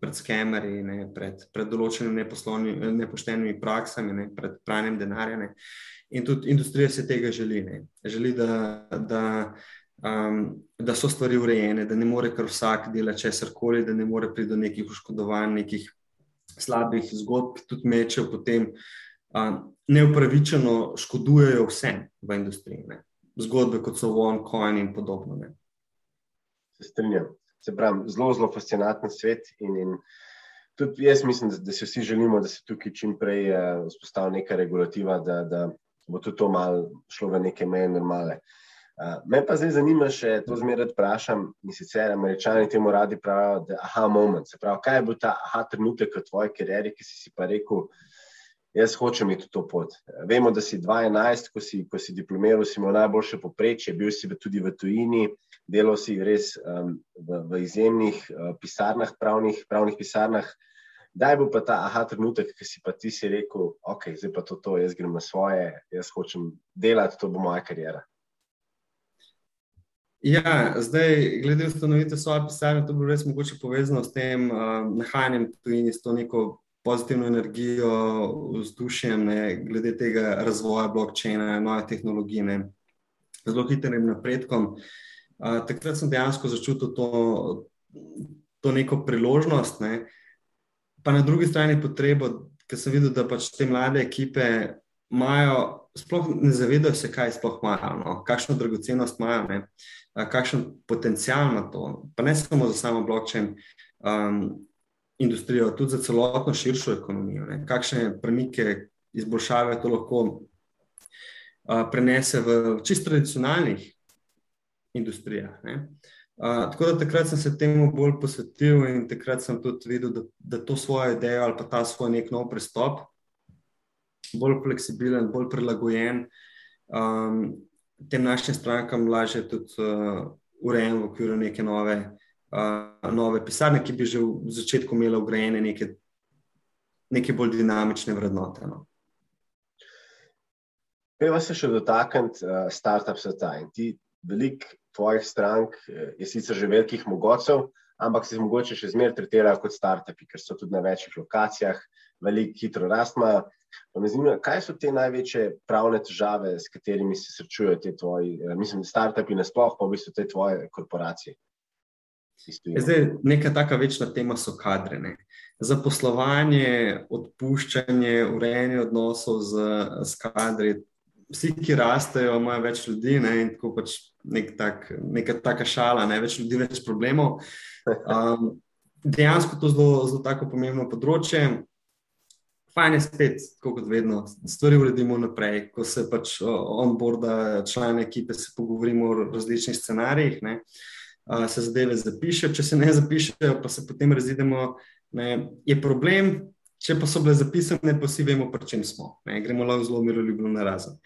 pred skemerji, pred, pred določenimi nepoštenimi praksami, ne, pred pranjem denarja. Ne. In tudi industrija se tega želi. Ne. Želi, da, da um, da so stvari urejene, da ne more kar vsak delati česar koli, da ne more priti do nekih oškodovanj, nekih slabih zgodb, tudi mečejo potem um, neupravičeno škodujejo vsem v industriji. Ne. Zgodbe kot so OneCoin in podobno. Ne. Se strinjam. Se pravi, zelo, zelo fascinanten svet. In, in tudi jaz mislim, da, da si vsi želimo, da se tukaj čim prej uh, vzpostavi neka regulativa, da, da bo tudi to malo šlo v neke meje normale. Uh, Uh, me pa zdaj zanima še to, zmeraj vprašam. In sicer američani temu radi pravijo, da je aha moment. Se pravi, kaj je bil ta aha trenutek v tvoji karieri, ki si, si pa rekel, jaz hočem iti to pot. Vemo, da si 12, ko si, ko si diplomiral, si imel najboljše poprečje, bil si tudi v tujini, delal si res um, v, v izjemnih uh, pisarnah, pravnih, pravnih pisarnah. Kdaj bo pa ta aha trenutek, ki si pa ti si rekel, ok, zdaj pa to, to, jaz grem na svoje, jaz hočem delati, to bo moja karijera. Ja, zdaj, glede ustanovitve svoje pisarne, to bilo res mogoče povezano s tem uh, nahajanjem tujini, s to neko pozitivno energijo, vzdušjem, ne, glede tega razvoja blokčina, nove tehnologije, zelo hitrim napredkom. Uh, takrat sem dejansko začutil to, to neko priložnost, ne, pa na drugi strani potrebo, ker sem videl, da pač te mlade ekipe imajo sploh ne zavedajo se, kaj sploh imajo, no? kakšno dragocenost imajo, ne? kakšen potencial ima to. Pa ne samo za samo blockchain um, industrijo, tudi za celotno širšo ekonomijo. Ne? Kakšne premike, izboljšave to lahko uh, prenese v čist tradicionalnih industrijah. Uh, tako da takrat sem se temu bolj posvetil in takrat sem tudi videl, da, da to svojo idejo ali pa ta svoj nek nov pristop bolj fleksibilen, bolj prilagojen um, tem našim strankam, lažje tudi uh, urejen v okviru neke nove, uh, nove pisarne, ki bi že v začetku imela ugrajene neke, neke bolj dinamične vrednote. No. Peva se še dotakniti uh, start-up sveta ti velik tvojih strank uh, je sicer že velikih mogocev, ampak se jih mogoče še zmeraj tretirajo kot start-upi, ker so tudi na večjih lokacijah, veliko hitro rastma. Zanima, kaj so te največje pravne težave, s katerimi se srečujejo ti tvoji, eh, mislim, start-upi, nasplošno pa v bistvu te tvoje korporacije? Zdaj, neka taka večna tema so kadre. Ne? Zaposlovanje, odpuščanje, urejanje odnosov z, z kadri. Vsi, ki rastejo, imajo več ljudi ne? in tako pač nek tak, neka taka šala, ne? več ljudi, več problemov. Um, dejansko to je zelo, zelo tako pomembno področje fajn je spet, kot vedno, stvari uredimo naprej. Ko se pač onboarda člane ekipe, se pogovorimo o različnih scenarijih, ne, se zadeve zapišejo, če se ne zapišejo, pa se potem razidemo. Ne, je problem, če pa so bile zapisane, pa vsi vemo, pri čem smo. Ne, gremo lahko zelo miroljubno na razen.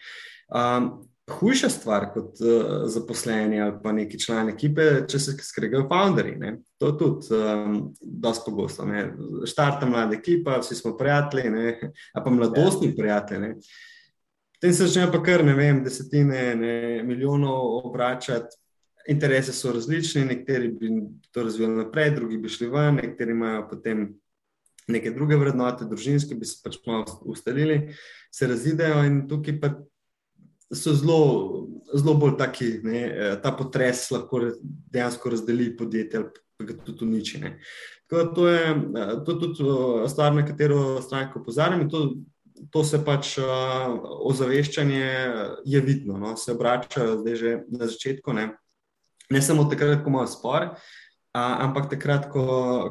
Um, hujša stvar kot uh, zaposleni ali pa neki član ekipe, če se skregajo founderji. Ne? To je tudi um, dosti pogosto. Štarta mlada ekipa, vsi smo prijatelji, ne? a pa mladostni ja. prijatelji. Potem se začnejo pa kar ne vem, desetine ne, milijonov obračati. Interese so različni, nekateri bi to razvijali naprej, drugi bi šli ven, nekateri imajo potem neke druge vrednote, družinske bi se pač malo ustalili, se razidejo in tukaj pa so zelo, zelo bolj taki, ne, eh, ta potres lahko dejansko razdeli podjetje ali pa tudi uniči. To je, eh, to je tudi eh, stvar, na katero stranko opozarjam. To, to se pač ozaveščanje je vidno, no, se obrača zdaj že na začetku. Ne, ne samo takrat, ko imajo spor. A, ampak takrat, ko,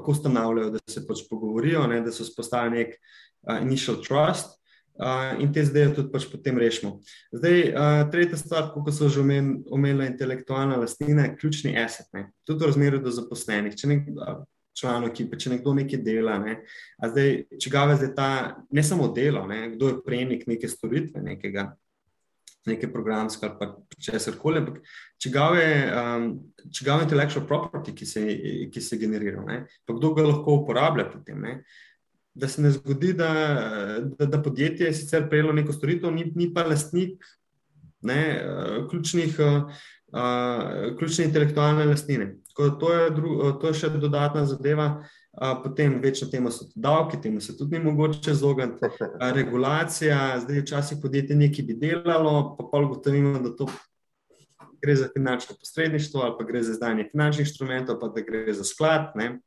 ko ustanavljajo, da se pač pogovorijo, ne, da so spostavili nek uh, initial trust, in te zdaj tudi pač potem rešimo. Zdaj, uh, tretja stvar, kot so že omenila intelektualna lastnina, je ključni asset. Ne? Tudi v razmerju do zaposlenih. Če nek član ekipe, če nekdo nekaj dela, ne? zdaj, če ga je ta ne samo delo, ne? kdo je prejemnik neke storitve, nekega. Neke programske ali pa česar koli, ampak če ga je um, intellectual property, ki se, ki se generira, ne, pa kdo ga lahko uporablja potem. Ne, da se ne zgodi, da, da, da podjetje je sicer prejelo neko storitev, ni, ni pa lastnik ne, ključnih, ključne intelektualne lastnine. To je, dru, to je še dodatna zadeva. Potem večna tema so davki, temu se tudi ni mogoče izogniti. Regulacija, zdaj včasih podjetje nekaj bi delalo, pa pa ugotovimo, da to gre za finančno posredništvo, ali pa gre za izdanje finančnih inštrumentov, pa da gre za sklad. Ne.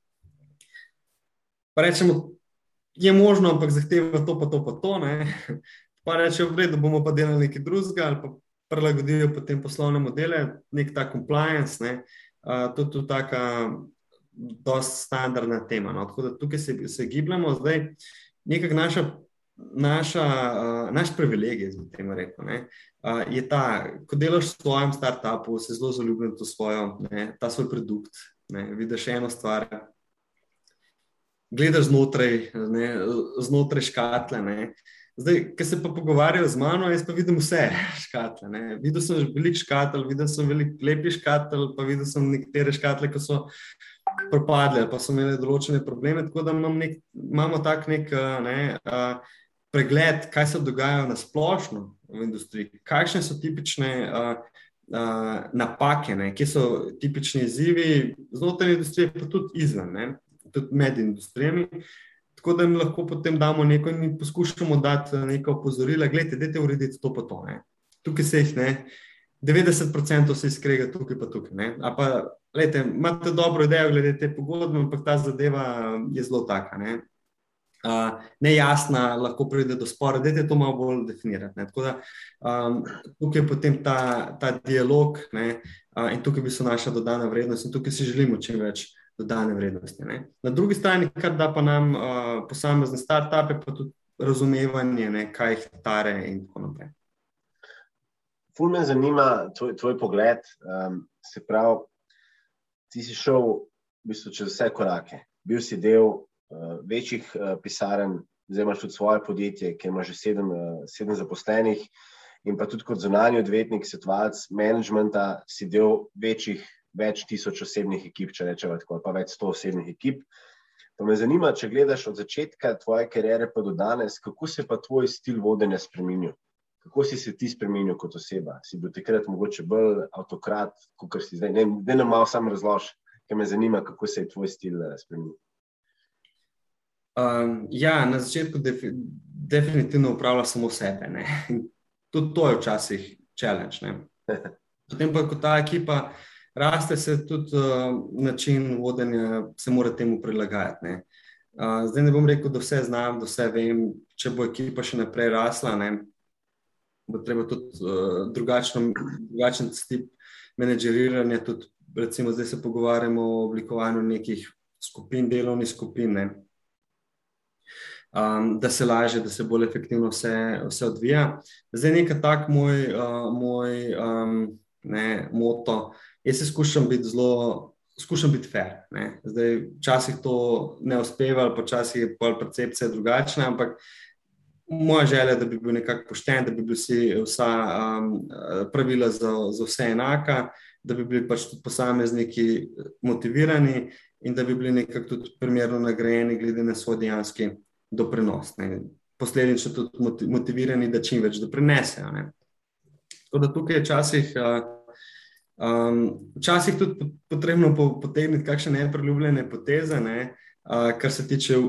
Pa rečemo, je možno, ampak zahteva to, pa to, pa to. Ne. Pa rečemo, v redu, bomo pa delali nekaj drugega, ali pa prilagodijo potem poslovne modele, nek ta compliance. Ne. Uh, to je tudi taka, dosta standardna tema. No. Tako da tukaj se, se gibljamo, zdaj nekako naša naša, uh, naš privilegij, da temu rečem, uh, je ta, ko delaš v svojem startupu, se zelo zaljubiš v svojo, ne, ta svoj produkt. Ne, vidiš eno stvar, gledaš znotraj, ne, znotraj škatle. Ne. Zdaj, ki se pa pogovarjajo z mano, jaz pa vidim vse škatle. Ne. Videl sem veliko škatel, videl sem veliko lepih škatel, pa videl sem nekatere škatle, ki so propadle, pa so imeli določene probleme. Tako da imam nek, imamo tak nek. Ne, uh, pregled, kaj se dogaja na splošno v industriji, kakšne so tipične uh, uh, napake, ne? kje so tipični izzivi znotraj industrije, pa tudi izven, ne? tudi med industrijami. Tako da jim lahko potem damo nekaj in poskušamo dati nekaj opozorila, gledajte, dajte urediti to pa to. Ne? Tukaj se jih ne. 90% se izkrega tukaj, pa tukaj. Ne? A pa, gledajte, imate dobro idejo glede te pogodbe, ampak ta zadeva je zelo taka. Ne? uh, nejasna, lahko pride do spora, da je to malo bolj definirati. Da, um, tukaj je potem ta, ta dialog ne, uh, in tukaj bi se naša dodana vrednost in tukaj si želimo čim več dodane vrednosti. Ne. Na drugi strani, kar da pa nam uh, posamezne start-upe, pa tudi razumevanje, ne, kaj jih tare in tako naprej. Ful me zanima tvoj, tvoj pogled. Um, se pravi, ti si šel v bistvu čez vse korake. Bil si del uh, večjih uh, pisarn, zdaj imaš tudi svoje podjetje, ki ima že sedem, uh, sedem zaposlenih, in pa tudi kot zunanji odvetnik, svetovalec menedžmenta, si del večjih, več tisoč osebnih ekip, če rečemo tako, pa več sto osebnih ekip. Pa me zanima, če gledaš od začetka tvoje kariere pa do danes, kako se pa tvoj stil vodenja spremenil? Kako si se ti spremenil kot oseba? Si bil takrat mogoče bolj avtokrat, kot si zdaj? Ne, ne nam malo sam razloži, ker me zanima, kako se je tvoj stil spremenil. Um, ja, na začetku defi, definitivno upravlja samo sebe. Ne. Tudi to je včasih challenge. Ne. Potem pa, ko ta ekipa raste, se tudi uh, način vodenja se mora temu prilagajati. Ne. Uh, zdaj ne bom rekel, da vse znam, da vse vem. Če bo ekipa še naprej rasla, ne, bo treba tudi uh, drugačen, drugačen tip menedžeriranja. Tudi, recimo, zdaj se pogovarjamo o oblikovanju nekih skupin, delovnih skupin. Ne um, da se lažje, da se bolj efektivno vse, vse odvija. Zdaj, nekaj tak moj, uh, moj um, ne, moto. Jaz se skušam biti zelo. Skušam biti fair. Ne. Zdaj, včasih to ne uspeva, ali počasih je pol percepcija drugačna, ampak moja želja je, da bi bil nekako pošten, da bi bili vsi, vsa um, pravila za, za vse enaka, da bi bili pač tudi posamezniki motivirani in da bi bili nekako tudi primerno nagrajeni, glede na svoj dejanski doprinos. Ne. Posledično tudi motivirani, da čim več doprinesejo. Tako da tukaj je včasih, um, včasih tudi potrebno potegniti kakšne nepreljubljene poteze, ne, uh, kar se tiče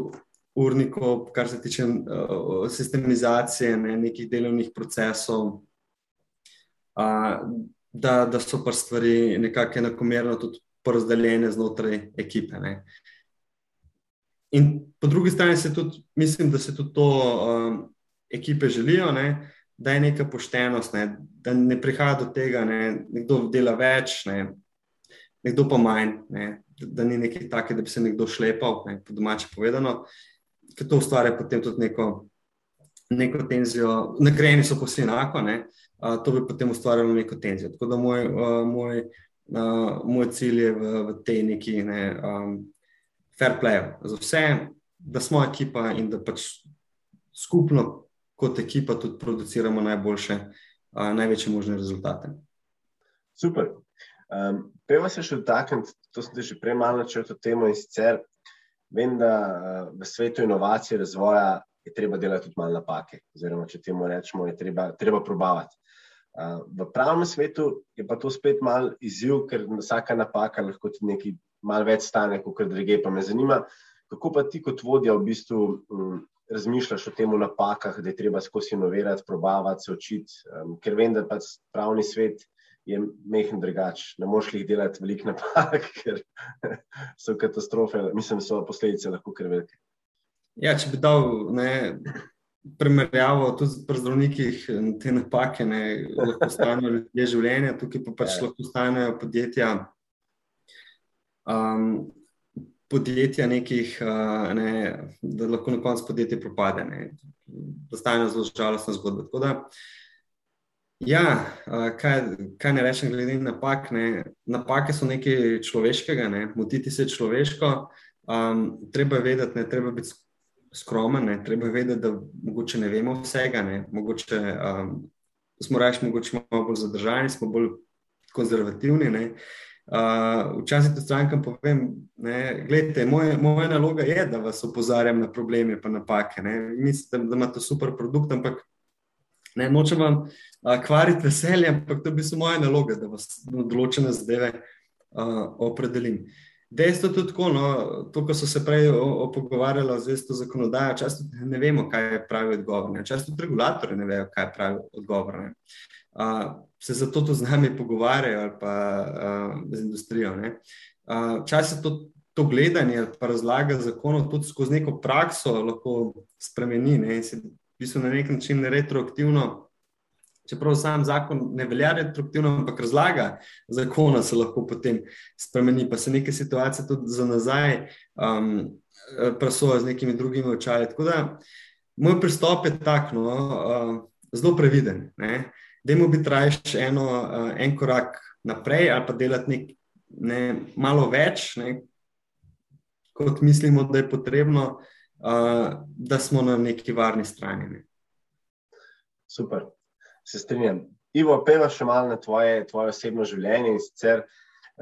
urnikov, kar se tiče uh, sistemizacije ne, nekih delovnih procesov. Uh, da, da so pa stvari nekako enakomerno tudi porazdeljene znotraj ekipe. Ne. In po drugi strani se tudi, mislim, da se tudi to um, ekipe želijo, ne, da je neka poštenost, ne, da ne prihaja do tega, da nekdo dela več, ne, nekdo pa manj, ne, da ni nekaj takega, da bi se nekdo šlepal, ne, po domače povedano, ker to ustvarja potem tudi neko, neko tenzijo. Nagrajeni so vsi enako, ne, uh, to bi potem ustvarjalo neko tenzijo. Tako da moj, uh, moj, uh, moj cilj je v, v tej neki. Ne, um, fair play za vse, da smo ekipa in da pač skupno kot ekipa tudi produciramo najboljše, uh, največje možne rezultate. Super. Um, Peva se še dotakniti, to sem že prej malo to temo in sicer vem, da uh, v svetu inovacije razvoja je treba delati tudi malo napake, oziroma če temu rečemo, je treba, treba probavati. Uh, v pravnem svetu je pa to spet mal izziv, ker vsaka napaka lahko ti nekaj malo več stane, kot druge. Pa me zanima, kako pa ti kot vodja v bistvu um, razmišljaš o tem napakah, da je treba skozi inovirati, probavati, se učiti. Um, ker vem, da pač pravni svet je mehen drugač. Ne moš jih delati veliko napak, ker so katastrofe, mislim, so posledice lahko kar velike. Ja, če bi dal ne, primerjavo tudi pri zdravnikih, te napake, ne, lahko stanejo ljudje življenja, tukaj pa pač ja. lahko stanejo podjetja. Um, podjetja nekih, uh, ne, da lahko na koncu podjetje propade. Da stane zelo žalostna zgodba. Tako da, ja, kaj, kaj ne rečem, glede na napak. Ne. Napake so nekaj človeškega, ne. motiti se človeško. Um, treba je vedeti, ne treba biti skromen, ne? treba vedeti, da mogoče ne vemo vsega, ne? mogoče um, smo reči, mogoče malo bolj zadržani, smo bolj konzervativni. Uh, včasih tudi strankam povem, da moja, moja naloga je, da vas opozarjam na probleme in napake. Mislim, da imate super produkt, ampak ne nočem vam kvariti veselje, ampak to bi bila moja naloga, da vas na določene zadeve uh, opredelim. Dejstvo je tudi tako, no, to, ko so se prej pogovarjali z to zakonodajo, često ne vemo, kaj je pravi odgovor. Često tudi regulatori ne vejo, kaj je pravi odgovor. Uh, se zato to z nami pogovarjajo ali pa uh, z industrijo. Včasih uh, to, to gledanje ali pa razlaga zakonov tudi skozi neko prakso lahko spremeni ne? in se v bistvu na nek način retroaktivno čeprav sam zakon ne velja retroaktivno, ampak razlaga zakona se lahko potem spremeni, pa se neke situacije tudi za nazaj um, presoja z nekimi drugimi očali. Tako da moj pristop je tak, no, uh, zelo previden. Dajmo biti rajši eno, uh, en korak naprej ali pa delati nek, ne, malo več, ne, kot mislimo, da je potrebno, uh, da smo na neki varni strani. Ne. Super se strinjam. Ivo, peva še malo na tvoje, tvoje osebno življenje in sicer.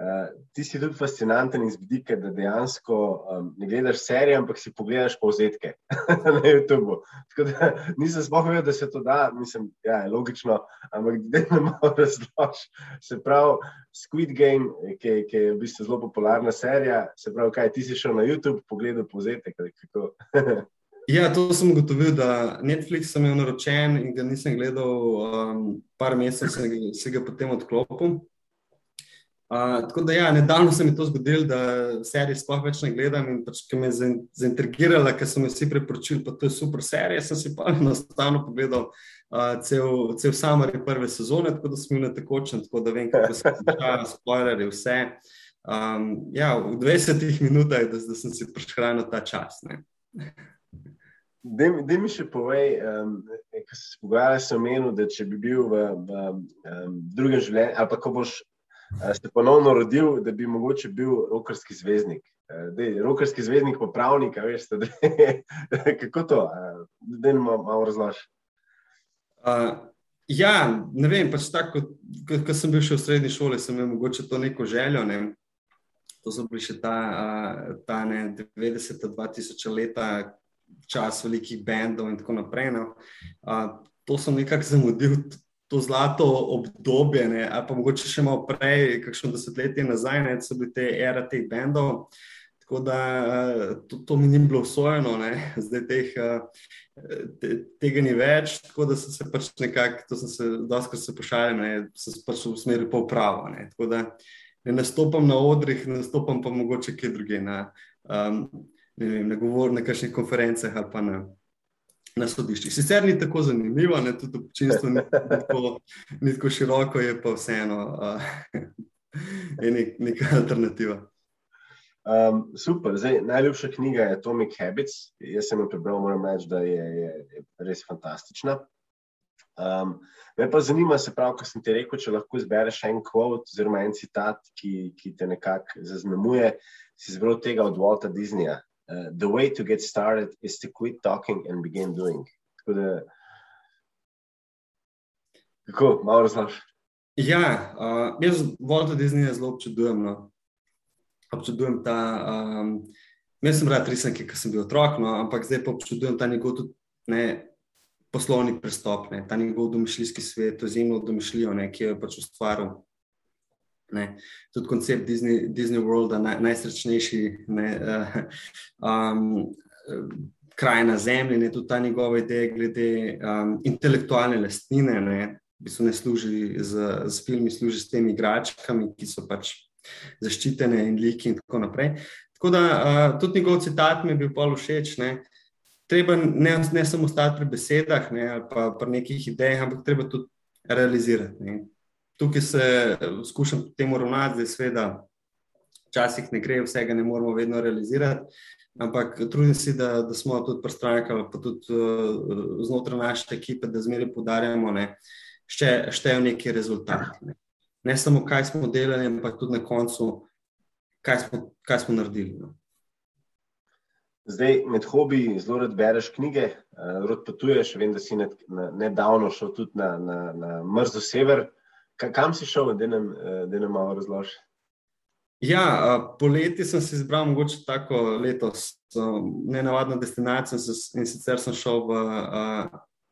Uh, ti si tudi fascinanten iz vidika, da dejansko um, ne gledaš serije, ampak si pogledaš povzetke na YouTubu. Tako da nisem spohajal, da se to da, mislim, ja, je logično, ampak da ne malo razložiš. Se pravi, Squid Game, ki, ki je v bistvu zelo popularna serija, se pravi, kaj ti si šel na YouTube, pogledal povzetek. Ja, to sem ugotovil, da Netflix sem imel naročen in ga nisem gledal, um, par mesecev sem se ga potem odklopil. Uh, tako da, ja, nedavno se mi to zgodilo, da serije sploh več ne gledam in pač, ki me je zaintrigirala, ker so mi vsi priporočili, to je super serija. Sem si pa enostavno pogledal uh, cel, cel samar prve sezone, tako da sem bil na tekočem, tako da vem, kako se začnejo spoilerje, vse. Um, ja, v 20 minutah, da, da sem si prehranil ta čas. Da mi še povej, um, ko si se pogovarjal, sem omenil, da če bi bil v, v um, drugem življenju, ali pa ko boš uh, se ponovno rodil, da bi mogoče bil rokarski zvezdnik. Uh, dej, rokarski zvezdnik, pa pravnik, veš, da kako to, uh, da ne malo, malo razložiš. Uh, ja, ne vem, pač tako, ko, ko sem bil še v srednji šoli, sem imel mogoče to neko željo. Ne? To so bili še ta, uh, ta 90-2000 leta čas velikih bendov in tako naprej. No. Uh, to sem nekako zamudil, to zlato obdobje, ne, ali pa mogoče še malo prej, kakšno desetletje nazaj, ne, so bile te ere teh bendov. Tako da to, to mi ni bilo usvojeno, zdaj teh, te, tega ni več. Tako da sem se pač nekako, to sem se dosti se pošalil, ne, sem se pač v smeri pa upravo. Tako da ne nastopam na odrih, nastopam pa mogoče kje druge. Na, um, ne, vem, ne govorim na kakšnih konferencah ali pa na, na sodiščih. Sicer ni tako zanimivo, ne, tudi občinstvo ni tako, ni tako široko, je pa vseeno uh, nek, neka alternativa. Um, super, Zdaj, najljubša knjiga je Atomic Habits. Jaz sem jo prebral, moram reči, da je, je, je res fantastična. Um, me pa zanima, se pravi, ko sem ti rekel, če lahko izbereš en kvot oziroma en citat, ki, ki te nekako zaznamuje, si izbral tega od Walta Disneyja. Uh, the way to get started is to quit talking and begin doing. Tako da, kako, malo razloži. Ja, uh, jaz Walt Disney zelo občudujem. No. Občudujem ta. Um, jaz sem rad risanke, ker sem bil otrok, no, ampak zdaj pa občudujem ta njegov tudi, ne, poslovni pristop, ne, ta njegov domišljijski svet, izjemno domišljijo, ne, ki je pač ustvaril Ne. Tudi koncept Disney, Disney World, naj, najsrečnejši ne, uh, um, kraj na Zemlji, ne, tudi ta njegova ideja glede um, intelektualne lastnine. Ne, bistvu ne služi z, z filmi, služi s temi igračkami, ki so pač zaščitene in liki in tako naprej. Tako da uh, tudi njegov citat mi je bil pol všeč. Ne. Treba ne, ne samo ostati pri besedah ne, ali pa pri nekih idejah, ampak treba tudi realizirati. Ne. Tukaj se skušam temu ravnati, da seveda včasih ne gre, vsega ne moramo vedno realizirati. Ampak trudim se, da, da smo tudi pri strankah, pa tudi uh, znotraj naše ekipe, da zmeraj podarjamo, da štejejo neki rezultati. Ne. ne samo, kaj smo delali, ampak tudi na koncu, kaj smo, kaj smo naredili. No. Zdaj, med hobiji zelo rad bereš knjige, uh, rad potuješ. Vem, da si nedavno šel tudi na, na, na Mrzo Sever. K kam si šel, da nam uh, malo razložiš? Ja, poleti sem si izbral mogoče tako letos, ne navadno destinacijo in sicer sem šel v,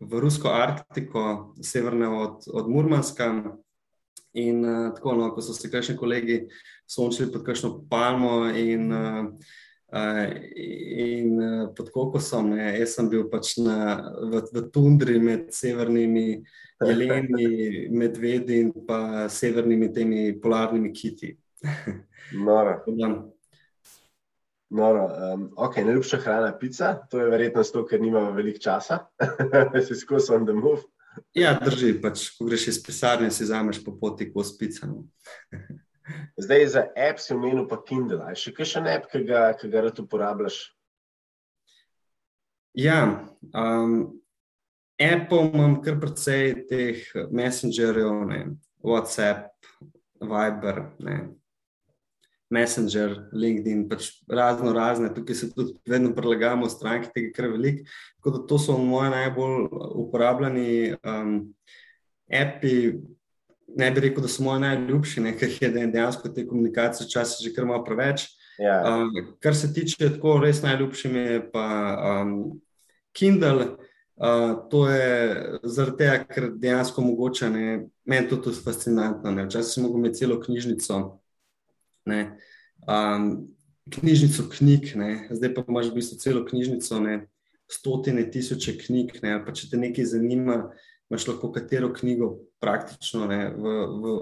v Rusko Arktiko, severne od, od Murmanska. In tako, no, ko so se kakšni kolegi sončili pod kakšno palmo in, in pod kokosom, ne, jaz sem bil pač na, v, v tundri med severnimi jeleni, medvedi in pa severnimi temi polarnimi kiti. Noro. Noro. Um, okay, najljubša hrana je pica, to je verjetno zato, ker nimamo veliko časa, si skozi on the move. ja, drži, pač, ko greš iz pisarne, si zameš po poti kos pica. Zdaj za app si omenil pa Kindle. Je še kakšen app, ki ga, ki ga rad uporabljaš? Ja, um, Apple imam kar precej teh messengerjev, WhatsApp, Viber, ne, Messenger, LinkedIn, pač razno razne, tukaj se tudi vedno prilagajamo stranki, tega kar veliko. Tako da to so moje najbolj uporabljeni um, api. Ne bi rekel, da so moji najljubši, nekaj je dejansko te komunikacije, včasih že kar malo preveč. Ja. Um, kar se tiče tako res najljubšim, je pa um, Kindle. Uh, to je zaradi tega, ker dejansko mogoče, meni je to tudi fascinantno. Včasih smo imeli celo knjižnico ne, um, knjižnico knjig, ne, zdaj pa imaš v bistvu celo knjižnico, ne, stotine, tisoče knjig. Ne, pa če te nekaj zanima, imaš lahko katero knjigo praktično ne, v, v,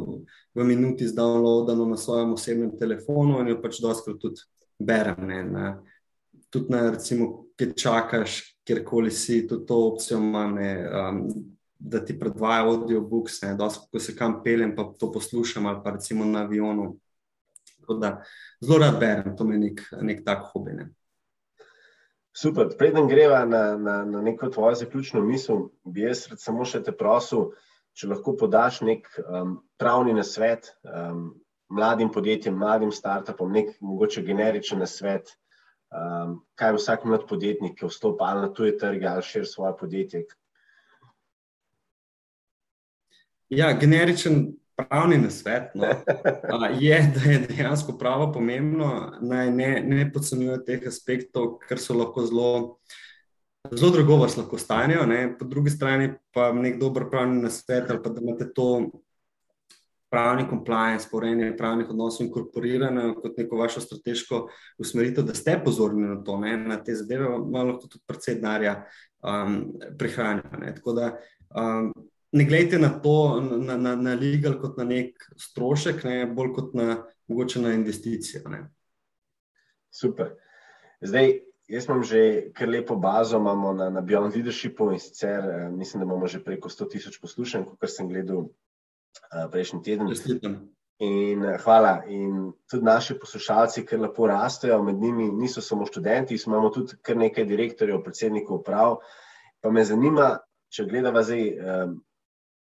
v minuti zdownloadano na svojem osebnem telefonu in jo pač doskrat tudi berem. Ne, na, tudi na, recimo, ki čakaš, kjerkoli si, tudi to opcijo ima. Ne, um, Da ti predvaja audiobooks, da se kam peljem, pa to poslušam, ali pa recimo na avionu, Tako da zelo rad berem, to je nek, nek tak hobi. Ne. Super. Preden greva na, na, na neko tvojo zaključno misel, bi jaz samo še te prosil, če lahko podaš nek um, pravni nasvet um, mladim podjetjem, mladim startupom, nek mogoče generičen nasvet, um, kaj vsak mlad podjetnik, ki vstopa ali na tuje trge ali širi svoje podjetje. Ja, generičen pravni nasvet no, je, da je dejansko pravo pomembno, naj ne, ne podcenjuje teh aspektov, ker so lahko zelo, zelo drugo vas lahko stanejo. Ne. Po drugi strani pa nek dober pravni nasvet ali pa da imate to. Pravni compliance, porejanje pravnih odnosov inkorporirano kot neko vašo strateško usmeritev, da ste pozorni na to, ne, na te zadeve, malo lahko tudi precej denarja um, prihranjate. Tako da um, ne gledajte na to, na, na, na legal kot na nek strošek, ne, bolj kot na mogoče na investicijo. Ne. Super. Zdaj, jaz imam že kar lepo bazo, na, na Beyond Leadershipu in sicer eh, mislim, da imamo že preko 100 tisoč poslušanj, kot sem gledal uh, prejšnji teden. Čestitam. In uh, hvala. In tudi naši poslušalci, ki lepo rastejo, med njimi niso samo študenti, imamo tudi kar nekaj direktorjev, predsednikov uprav. Pa me zanima, če gledava zdaj. Um,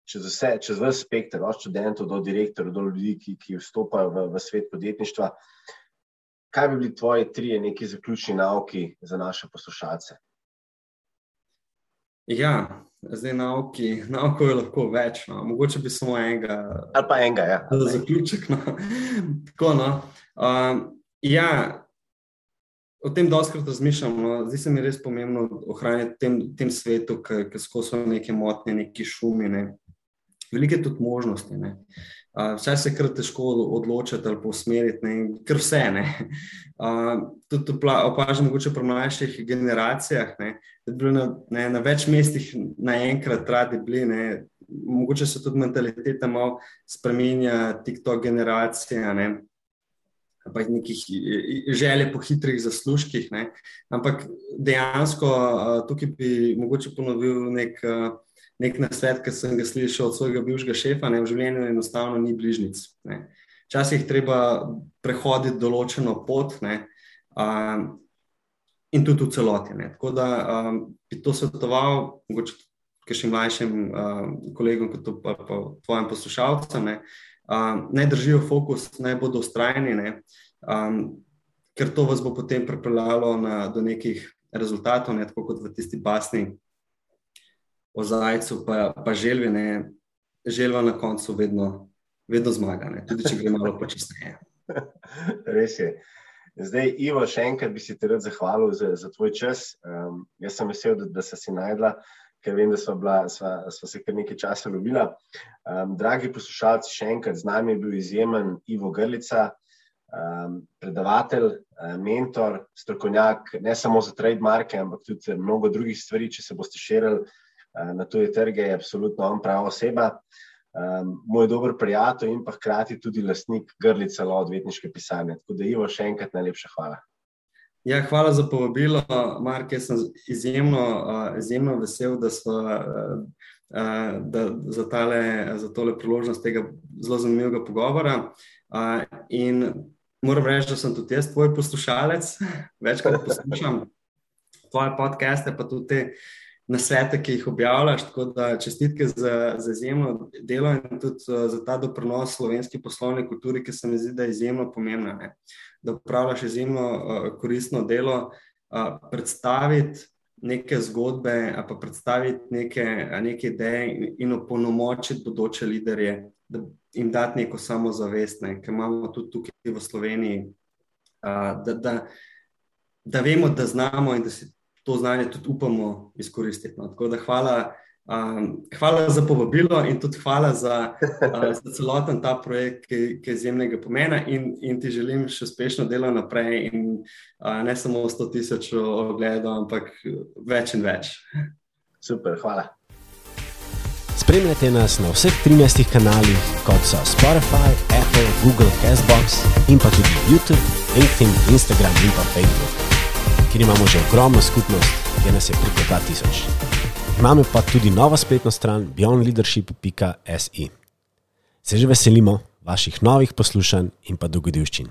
čez vse, čez vse spekter, od študentov do direktorjev, do ljudi, ki, ki vstopajo v, v svet podjetništva. Kaj bi bili tvoji trije neki zaključni nauki za naše poslušalce? Ja, zdaj nauki, nauko je lahko več, no. mogoče bi samo enega. Ali pa enega, ja. Za zaključek. No. Tako, no. Um, ja, o tem doskrat razmišljam. No. Zdi se mi res pomembno ohranjati tem, tem svetu, ki skozi neke motnje, neki šumi. Ne veliko je tudi možnosti. Vse se kar težko odločiti ali usmeriti, ker vse ne. Uh, tudi opažam, mogoče pri mlajših generacijah, ne, da bi na, ne, na več mestih naenkrat radi bili, ne, mogoče se tudi mentaliteta malo spremenja, TikTok generacija, ne, pa nekih želje po hitrih zaslužkih. Ne. Ampak dejansko tukaj bi mogoče ponovil nek, nek nasvet, ki sem ga slišal od svojega bivšega šefa, ne, v življenju enostavno ni bližnic. Ne. Včasih je treba prehoditi določeno pot. Ne, um, in tudi v celoti. Ne. Tako da um, bi to svetoval, mogoče tudi mlajšim um, kolegom, kot pa, pa tvojim poslušalcem, ne, um, naj držijo fokus, naj bodo ustrajni, ne, um, ker to vas bo potem pripeljalo na, do nekih rezultatov, ne, tako kot v tisti basni o zajcu, pa, pa želvi, ne, želva na koncu vedno, vedno zmaga, ne, tudi če gre malo počasneje. Res je. Zdaj, Ivo, še enkrat bi se ti rad zahvalil za, za tvoj čas. Um, jaz sem vesel, da, da si se najdla, ker vem, da smo, bila, sva, sva se kar nekaj časa ljubila. Um, dragi poslušalci, še enkrat z nami je bil izjemen Ivo Grlica, um, predavatelj, um, mentor, strokovnjak, ne samo za trademarke, ampak tudi mnogo drugih stvari. Če se boste širili na tuje trge, je absolutno on prava oseba um, moj dober prijatelj in pa hkrati tudi lastnik Grlice Lo odvetniške pisarne. Tako da, Ivo, še enkrat najlepša hvala. Ja, hvala za povabilo, Mark. Jaz sem izjemno, uh, izjemno vesel, da smo uh, uh, za, tale, za tole priložnost tega zelo zanimivega pogovora. Uh, in moram reči, da sem tudi jaz tvoj poslušalec, večkrat poslušam tvoje podcaste, pa tudi te na svete, ki jih objavljaš. Tako da čestitke za, za izjemno delo in tudi uh, za ta doprinos slovenski poslovni kulturi, ki se mi zdi, da je izjemno pomembna. Ne? Da upravljaš izjemno uh, koristno delo, uh, predstaviti neke zgodbe, pa predstaviti neke, neke ideje in opolnomočiti bodoče liderje, da jim dati neko samozavest, ne? ker imamo tudi tukaj v Sloveniji. Da, da, da vemo, da znamo in da si to znanje tudi upamo izkoristiti. No. Tako da hvala, um, hvala za povabilo in tudi hvala za, uh, za celoten ta projekt, ki, ki je izjemnega pomena in, in ti želim še uspešno delo naprej in uh, ne samo 100 tisoč ogledov, ampak več in več. Super, hvala. Spremljate nas na vseh 13 kanalih, kot so Spotify, Apple, Google, Castbox in pa tudi YouTube, LinkedIn, Instagram in pa Facebook kjer imamo že ogromno skupnost, kjer nas je preko 2000. Imamo pa tudi novo spletno stran beyondleadership.se. Se že veselimo vaših novih poslušanj in pa dogodivščin.